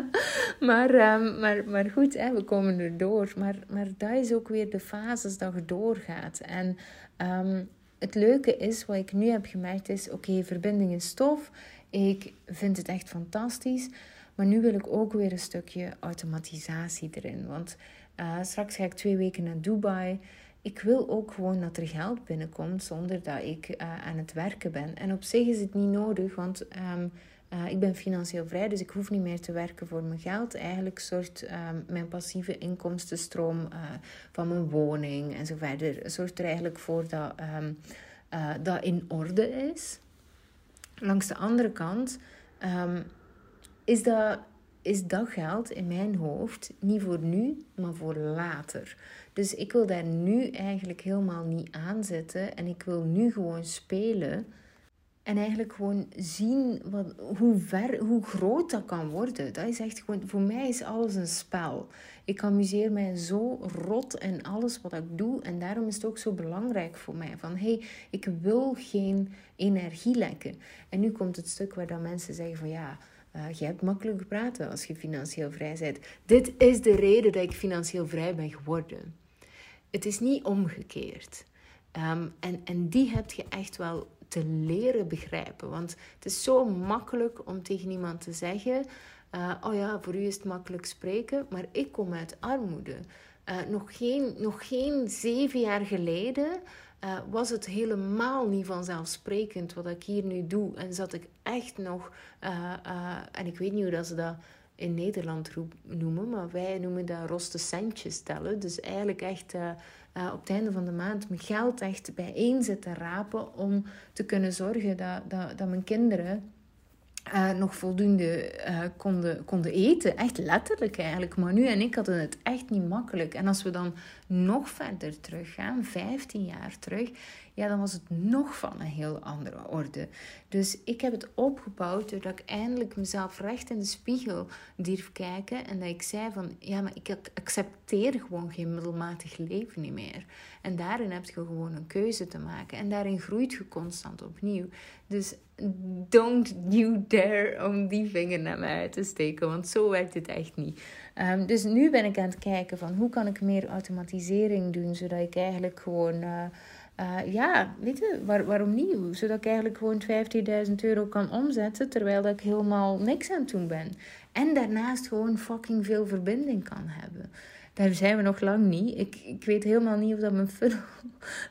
maar, um, maar, maar goed, hè, we komen erdoor. Maar, maar dat is ook weer de fases dat je doorgaat. En um, het leuke is, wat ik nu heb gemerkt, is: oké, okay, verbinding is tof. Ik vind het echt fantastisch. Maar nu wil ik ook weer een stukje automatisatie erin. Want uh, straks ga ik twee weken naar Dubai ik wil ook gewoon dat er geld binnenkomt zonder dat ik uh, aan het werken ben. En op zich is het niet nodig, want um, uh, ik ben financieel vrij, dus ik hoef niet meer te werken voor mijn geld. Eigenlijk zorgt um, mijn passieve inkomstenstroom uh, van mijn woning en zo verder, zorgt er eigenlijk voor dat um, dat in orde is. Langs de andere kant is dat is dat geld in mijn hoofd niet voor nu, maar voor later. Dus ik wil daar nu eigenlijk helemaal niet aan zetten en ik wil nu gewoon spelen. En eigenlijk gewoon zien wat, hoe, ver, hoe groot dat kan worden. Dat is echt gewoon, voor mij is alles een spel. Ik amuseer mij zo rot in alles wat ik doe. En daarom is het ook zo belangrijk voor mij. Van hé, hey, ik wil geen energie lekken. En nu komt het stuk waar dan mensen zeggen van ja, uh, je hebt makkelijk praten als je financieel vrij bent. Dit is de reden dat ik financieel vrij ben geworden. Het is niet omgekeerd. Um, en, en die heb je echt wel te leren begrijpen. Want het is zo makkelijk om tegen iemand te zeggen: uh, Oh ja, voor u is het makkelijk spreken, maar ik kom uit armoede. Uh, nog, geen, nog geen zeven jaar geleden uh, was het helemaal niet vanzelfsprekend wat ik hier nu doe. En zat ik echt nog, en ik weet niet hoe dat ze dat in Nederland noemen, maar wij noemen dat roste centjes tellen. Dus eigenlijk echt op het einde van de maand mijn geld echt bijeen zitten rapen om te kunnen zorgen dat, dat, dat mijn kinderen uh, nog voldoende konden, konden eten. Echt letterlijk eigenlijk. Maar nu en ik hadden het echt niet makkelijk. En als we dan nog verder teruggaan, 15 jaar terug, ja, dan was het nog van een heel andere orde. Dus ik heb het opgebouwd doordat ik eindelijk mezelf recht in de spiegel durf kijken. En dat ik zei van, ja, maar ik accepteer gewoon geen middelmatig leven niet meer. En daarin heb je gewoon een keuze te maken. En daarin groeit je constant opnieuw. Dus don't you dare om die vinger naar mij uit te steken. Want zo werkt het echt niet. Um, dus nu ben ik aan het kijken van hoe kan ik meer automatisering doen. Zodat ik eigenlijk gewoon... Uh, uh, ja, weet je, waar, waarom niet? Zodat ik eigenlijk gewoon 15.000 euro kan omzetten terwijl dat ik helemaal niks aan het doen ben. En daarnaast gewoon fucking veel verbinding kan hebben daar zijn we nog lang niet. Ik, ik weet helemaal niet of dat mijn funnel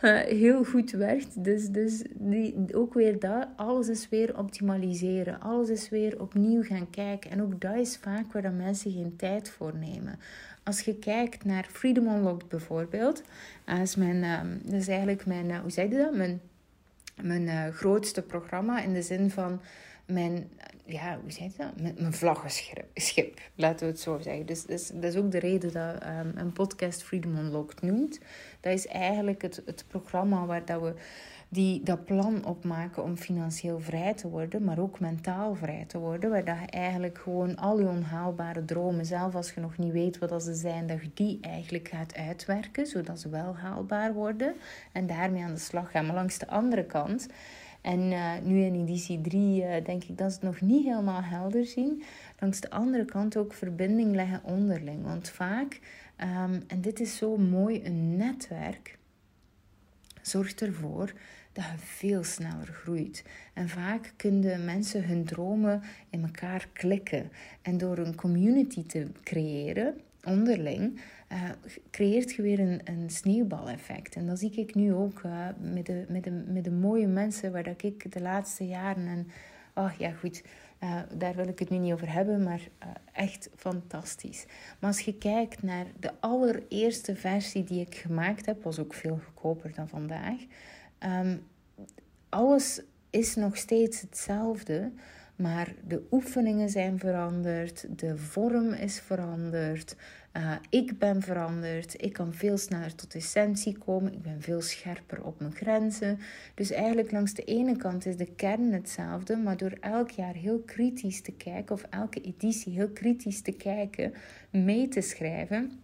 uh, heel goed werkt. Dus, dus die, ook weer dat, alles is weer optimaliseren. Alles is weer opnieuw gaan kijken. En ook dat is vaak waar dat mensen geen tijd voor nemen. Als je kijkt naar Freedom Unlocked bijvoorbeeld, dat is, mijn, um, dat is eigenlijk mijn, uh, hoe je dat? Mijn, mijn uh, grootste programma in de zin van mijn, ja, hoe zeg je dat? Mijn, mijn vlaggenschip, laten we het zo zeggen. Dus, dus dat is ook de reden dat um, een podcast Freedom Unlocked noemt. Dat is eigenlijk het, het programma waar dat we die dat plan opmaken om financieel vrij te worden, maar ook mentaal vrij te worden. Waar dat je eigenlijk gewoon al je onhaalbare dromen, zelf als je nog niet weet wat ze zijn, dat je die eigenlijk gaat uitwerken, zodat ze wel haalbaar worden. En daarmee aan de slag gaan. Maar langs de andere kant. En uh, nu in editie 3 uh, denk ik dat ze het nog niet helemaal helder zien. Langs de andere kant ook verbinding leggen onderling. Want vaak, um, en dit is zo mooi, een netwerk zorgt ervoor dat je veel sneller groeit. En vaak kunnen mensen hun dromen in elkaar klikken. En door een community te creëren, onderling, uh, creëert je weer een, sneeuwbaleffect. En dat zie ik nu ook uh, met, de, met, de, met de mooie mensen waar dat ik de laatste jaren... En, oh ja, goed, uh, daar wil ik het nu niet over hebben, maar echt fantastisch. Maar als je kijkt naar de allereerste versie die ik gemaakt heb, was ook veel goedkoper dan vandaag. Um, alles is nog steeds hetzelfde, maar de oefeningen zijn veranderd, de vorm is veranderd, uh, ik ben veranderd, ik kan veel sneller tot essentie komen, ik ben veel scherper op mijn grenzen. Dus eigenlijk langs de ene kant is de kern hetzelfde, maar door elk jaar heel kritisch te kijken, of elke editie heel kritisch te kijken, mee te schrijven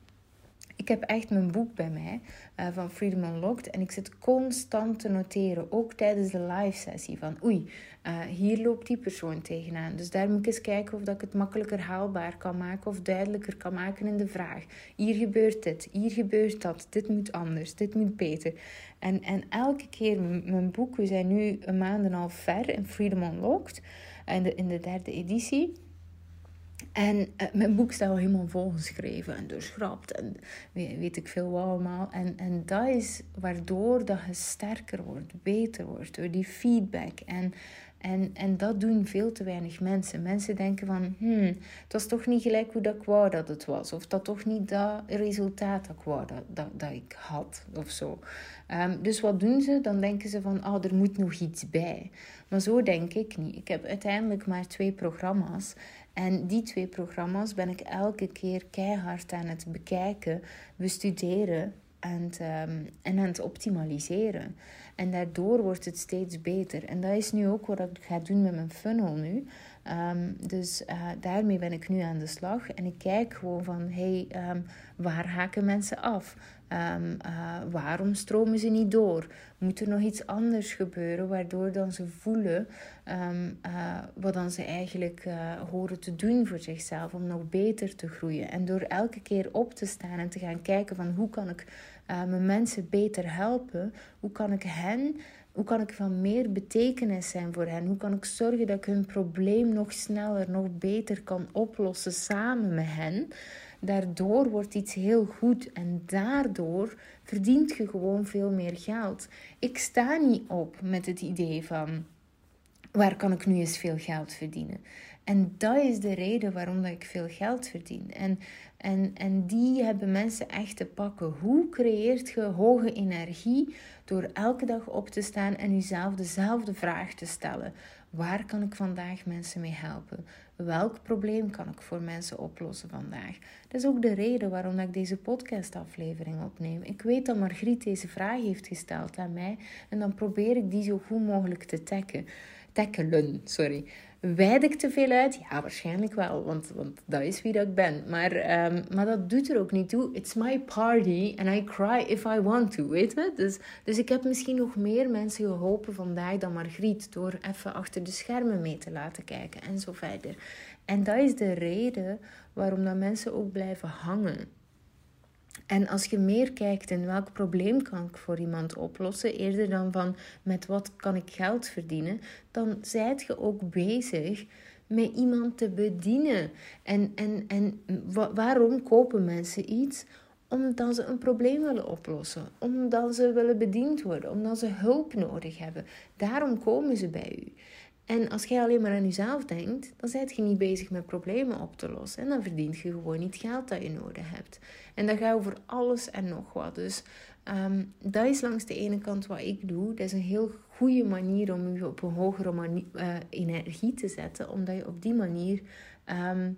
ik heb echt mijn boek bij mij uh, van Freedom Unlocked. En ik zit constant te noteren, ook tijdens de live sessie. Van oei, uh, hier loopt die persoon tegenaan. Dus daar moet ik eens kijken of dat ik het makkelijker haalbaar kan maken. Of duidelijker kan maken in de vraag. Hier gebeurt dit, hier gebeurt dat. Dit moet anders, dit moet beter. En, en elke keer mijn boek, we zijn nu een maand en half ver in Freedom Unlocked. In de, in de derde editie. En uh, mijn boek staat al helemaal volgeschreven en doorschrapt en weet, weet, ik veel wat allemaal. En, en dat is waardoor dat je sterker wordt, beter wordt, door die feedback. En, en, en dat doen veel te weinig mensen. Mensen denken van, hmm, het was toch niet gelijk hoe dat ik wou dat het was. Of dat toch niet dat resultaat dat ik dat, dat, dat ik had, of zo. Um, dus wat doen ze? Dan denken ze van, oh, er moet nog iets bij. Maar zo denk ik niet. Ik heb uiteindelijk maar twee programma's. En die twee programma's ben ik elke keer keihard aan het bekijken, bestuderen en, um, en aan het optimaliseren. En daardoor wordt het steeds beter. En dat is nu ook wat ik ga doen met mijn funnel nu. Um, dus uh, daarmee ben ik nu aan de slag. En ik kijk gewoon van, hey, um, waar haken mensen af? Um, uh, waarom stromen ze niet door? Moet er nog iets anders gebeuren waardoor dan ze voelen uh, wat dan ze eigenlijk horen te doen voor zichzelf om nog beter te groeien? En door elke keer op te staan en te gaan kijken van hoe kan ik mijn mensen beter helpen? Hoe kan ik hen hoe kan ik van meer betekenis zijn voor hen? Hoe kan ik zorgen dat ik hun probleem nog sneller, nog beter kan oplossen samen met hen? Daardoor wordt iets heel goed en daardoor verdient je gewoon veel meer geld. Ik sta niet op met het idee van waar kan ik nu eens veel geld verdienen? En dat is de reden waarom dat ik veel geld verdien. En, en, en die hebben mensen echt te pakken. Hoe creëert je hoge energie door elke dag op te staan en jezelf dezelfde vraag te stellen? Waar kan ik vandaag mensen mee helpen? Welk probleem kan ik voor mensen oplossen vandaag? Dat is ook de reden waarom ik deze podcastaflevering opneem. Ik weet dat Margriet deze vraag heeft gesteld aan mij en dan probeer ik die zo goed mogelijk te tackelen. Tackelen, sorry. Wijd ik te veel uit? Ja, waarschijnlijk wel, want, want dat is wie dat ik ben. Maar, um, maar dat doet er ook niet toe. It's my party and I cry if I want to, weet je? Dus, dus ik heb misschien nog meer mensen geholpen vandaag dan Margriet... door even achter de schermen mee te laten kijken en zo verder. En dat is de reden waarom dat mensen ook blijven hangen. En als je meer kijkt in welk probleem kan ik voor iemand oplossen, eerder dan van met wat kan ik geld verdienen, dan zijt je ook bezig met iemand te bedienen. En, en, en waarom kopen mensen iets? Omdat ze een probleem willen oplossen, omdat ze willen bediend worden, omdat ze hulp nodig hebben. Daarom komen ze bij u. En als jij alleen maar aan jezelf denkt, dan ben je niet bezig met problemen op te lossen. En dan verdient je gewoon niet geld dat je nodig hebt. En dat gaat over alles en nog wat. Dus um, dat is langs de ene kant wat ik doe. Dat is een heel goede manier om je op een hogere manier, uh, energie te zetten. Omdat je op die manier um,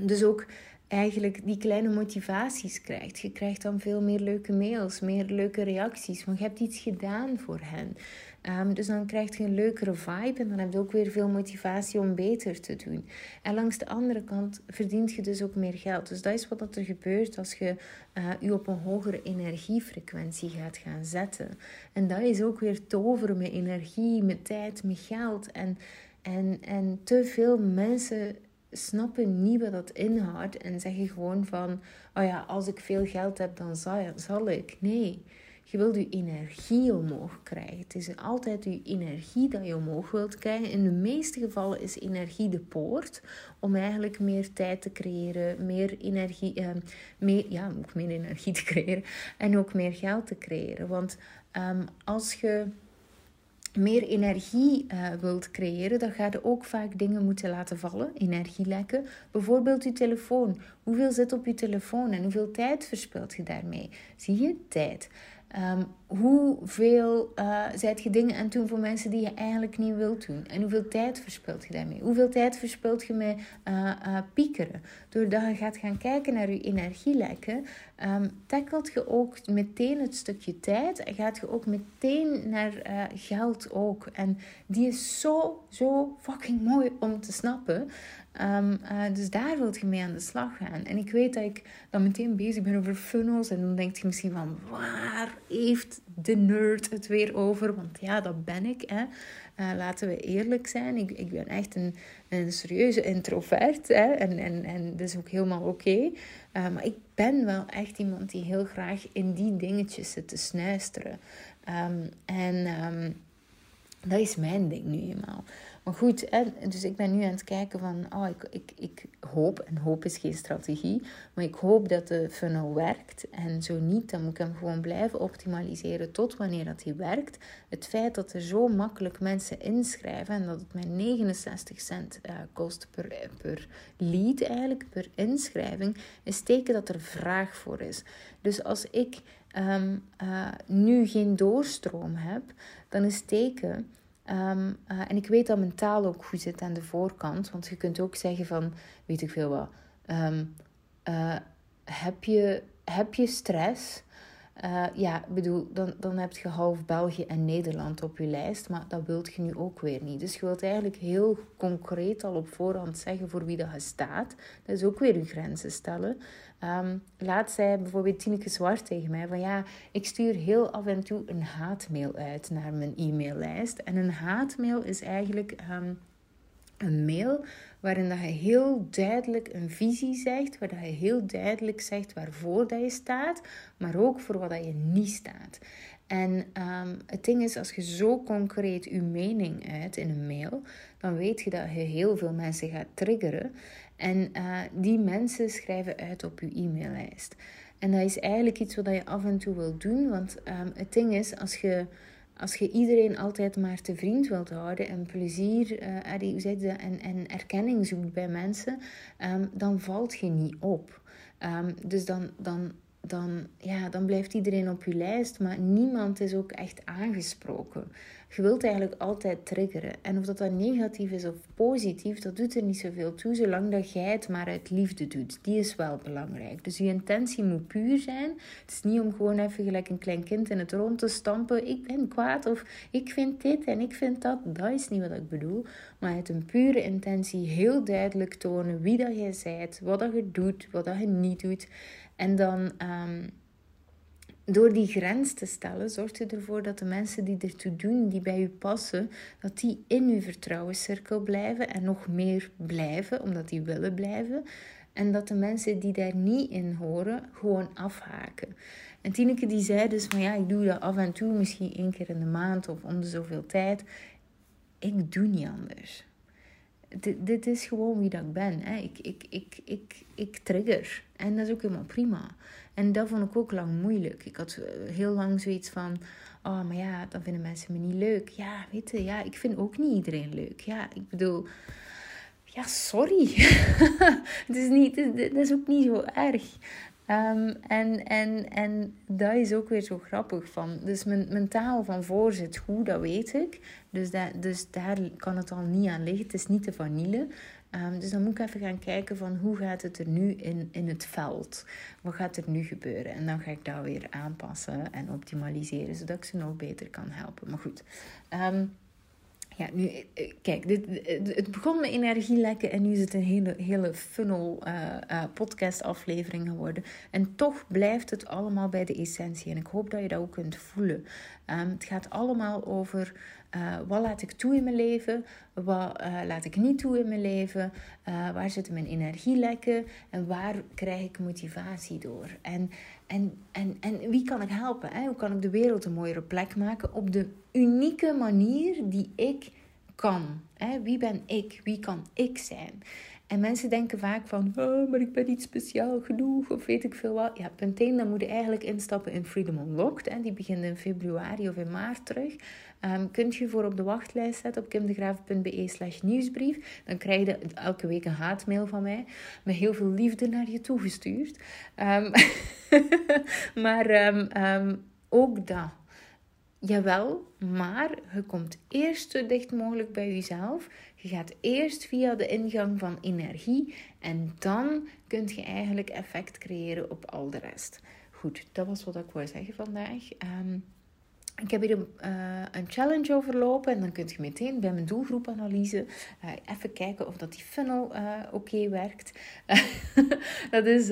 dus ook eigenlijk die kleine motivaties krijgt. Je krijgt dan veel meer leuke mails, meer leuke reacties, want je hebt iets gedaan voor hen. Ehm, dus dan krijg je een leukere vibe en dan heb je ook weer veel motivatie om beter te doen. En langs de andere kant verdient je dus ook meer geld. Dus dat is wat er gebeurt als je je op een hogere energiefrequentie gaat gaan zetten. En dat is ook weer toveren met energie, met tijd, met geld. En, en, en te veel mensen snappen niet wat dat inhoudt en zeggen gewoon van, oh ja, als ik veel geld heb, dan zal, zal ik. Nee, je wilt je energie omhoog krijgen. Het is altijd je energie dat je omhoog wilt krijgen. In de meeste gevallen is energie de poort om eigenlijk meer tijd te creëren, meer energie, eh, ja, ook meer energie te creëren en ook meer geld te creëren. Want um, als je meer energie uh, wilt creëren, dan ga je ook vaak dingen moeten laten vallen, energielekken. Bijvoorbeeld je telefoon. Hoeveel zit op je telefoon en hoeveel tijd verspilt je daarmee? Zie je tijd? Um, hoeveel uh, zijt je dingen aan doen voor mensen die je eigenlijk niet wilt doen? En hoeveel tijd verspilt je daarmee? Hoeveel tijd verspilt je met uh, uh, piekeren? Doordat je gaat gaan kijken naar je energielekken, um, tackelt je ook meteen het stukje tijd en gaat je ook meteen naar geld ook. En die is zo, zo fucking mooi om te snappen. Uh, dus daar wilt je mee aan de slag gaan. En ik weet dat ik dan meteen bezig ben over funnels. En dan denk je misschien van, waar heeft de nerd het weer over? Want ja, dat ben ik. Hè. Uh, laten we eerlijk zijn. Ik, ik ben echt een, een serieuze introvert. Hè. En, en, en dat is ook helemaal oké. Uh, maar ik ben wel echt iemand die heel graag in die dingetjes zit te snuisteren. Um, en um, dat is mijn ding nu eenmaal. Maar goed, dus ik ben nu aan het kijken van, oh, ik, ik, ik hoop, en hoop is geen strategie, maar ik hoop dat de funnel werkt. En zo niet, dan moet ik hem gewoon blijven optimaliseren tot wanneer dat hij werkt. Het feit dat er zo makkelijk mensen inschrijven en dat het mij 69 cent uh, kost per, per lead eigenlijk, per inschrijving, is teken dat er vraag voor is. Dus als ik um, uh, nu geen doorstroom heb, dan is teken Ehm, eh, en ik weet dat mijn taal ook goed zit aan de voorkant. Want je kunt ook zeggen van, weet ik veel wat. Ehm, eh, heb, je, heb je stress? Uh, ja, bedoel, dan, dan heb je half België en Nederland op je lijst, maar dat wilt je nu ook weer niet. Dus je wilt eigenlijk heel concreet al op voorhand zeggen voor wie dat je staat. Dat is ook weer je grenzen stellen. Um, laat zei bijvoorbeeld Tineke Zwart tegen mij van ja, ik stuur heel af en toe een haatmail uit naar mijn e-maillijst. En een haatmail is eigenlijk um, een mail waarin dat je heel duidelijk een visie zegt, waar dat je heel duidelijk zegt waarvoor dat je staat, maar ook voor wat dat je niet staat. En um, het ding is, als je zo concreet je mening uit in een mail, dan weet je dat je heel veel mensen gaat triggeren. En uh, die mensen schrijven uit op je e-maillijst. En dat is eigenlijk iets wat je af en toe wilt doen. Want um, het ding is, als je, als je iedereen altijd maar te vriend wilt houden en plezier uh, en, en erkenning zoekt bij mensen, um, dan valt je niet op. Um, dus dan, dan dan, ja, dan blijft iedereen op je lijst, maar niemand is ook echt aangesproken. Je wilt eigenlijk altijd triggeren. En of dat dan negatief is of positief, dat doet er niet zoveel toe, zolang dat jij het maar uit liefde doet. Die is wel belangrijk. Dus je intentie moet puur zijn. Het is niet om gewoon even gelijk een klein kind in het rond te stampen. Ik ben kwaad of ik vind dit en ik vind dat. Dat is niet wat ik bedoel. Maar het een pure intentie heel duidelijk tonen wie dat jij bent, wat dat je doet, wat dat je niet doet. En dan um, door die grens te stellen, zorgt je ervoor dat de mensen die ertoe doen, die bij u passen, dat die in uw vertrouwenscirkel blijven en nog meer blijven, omdat die willen blijven. En dat de mensen die daar niet in horen, gewoon afhaken. En Tineke die zei dus van ja, ik doe dat af en toe, misschien één keer in de maand of om de zoveel tijd. Ik doe niet anders dit, dit is gewoon wie dat ik ben. Hè. Ik, ik, ik, ik, ik trigger. En dat is ook helemaal prima. En dat vond ik ook lang moeilijk. Ik had eh, heel lang zoiets van... Oh, maar ja, dan vinden mensen me niet leuk. Ja, weet je, ja, ik vind ook niet iedereen leuk. Ja, ik bedoel... Ja, sorry. het is niet, het is ook niet zo erg. Um, en, en, en dat is ook weer zo grappig van. Dus mijn, mijn taal van voor zit goed, dat weet ik. Dus, dat, dus daar kan het al niet aan liggen. Het is niet de vanille. Ehm, dus dan moet ik even gaan kijken van hoe gaat het er nu in, in het veld? Wat gaat er nu gebeuren? En dan ga ik dat weer aanpassen en optimaliseren, zodat ik ze nog beter kan helpen. Maar goed, um, ja, nu, eh, kijk, dit, het begon met energielekken en nu is het een hele, hele funnel uh, podcast aflevering geworden. En toch blijft het allemaal bij de essentie. En ik hoop dat je dat ook kunt voelen. Um, het gaat allemaal over uh, wat laat ik toe in mijn leven, wat laat ik niet toe in mijn leven, waar zitten mijn energielekken en waar krijg ik motivatie door. En, en, en, en wie kan ik helpen? Hè? Hoe kan ik de wereld een mooiere plek maken op de unieke manier die ik kan. Hè? Wie ben ik? Wie kan ik zijn? En mensen denken vaak van, oh, maar ik ben niet speciaal genoeg of weet ik veel wat. Ja, punt 1, dan moet je eigenlijk instappen in Freedom Unlocked. Hè. Die begint in februari of in maart terug. Um, kunt je voor op de wachtlijst zetten op kimdegraaf.be slash nieuwsbrief. Dan krijg je elke week een haatmail van mij met heel veel liefde naar je toegestuurd. Um, maar um, ook dat Jawel, maar je komt eerst zo dicht mogelijk bij jezelf. Je gaat eerst via de ingang van energie en dan kun je eigenlijk effect creëren op al de rest. Goed, dat was wat ik wou zeggen vandaag. Um, ik heb hier een, uh, een, challenge overlopen en dan kun je meteen bij mijn doelgroepanalyse uh, even kijken of dat die funnel uh, oké werkt. dat is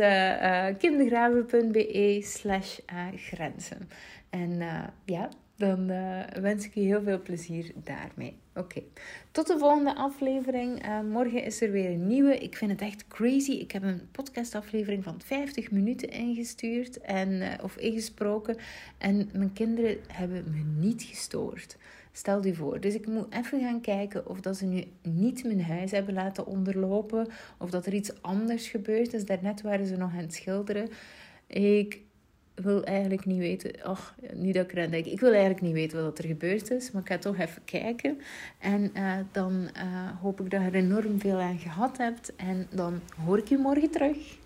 kindergraven.be slash grenzen. En ja, dan uh, wens ik je heel veel plezier daarmee. Oké, tot de volgende aflevering. Uh, morgen is er weer een nieuwe. Ik vind het echt crazy. Ik heb een podcastaflevering van 50 minuten ingestuurd en, uh, of ingesproken. En mijn kinderen hebben me niet gestoord. Stel je voor. Dus ik moet even gaan kijken of dat ze nu niet mijn huis hebben laten onderlopen. Of dat er iets anders gebeurd is. Daarnet waren ze nog aan het schilderen. Ik wil eigenlijk niet weten. Och, niet dat ik eraan denk. Ik wil eigenlijk niet weten wat er gebeurd is. Maar ik ga toch even kijken. En uh, dan uh, hoop ik dat je er enorm veel aan gehad hebt. En dan hoor ik je morgen terug.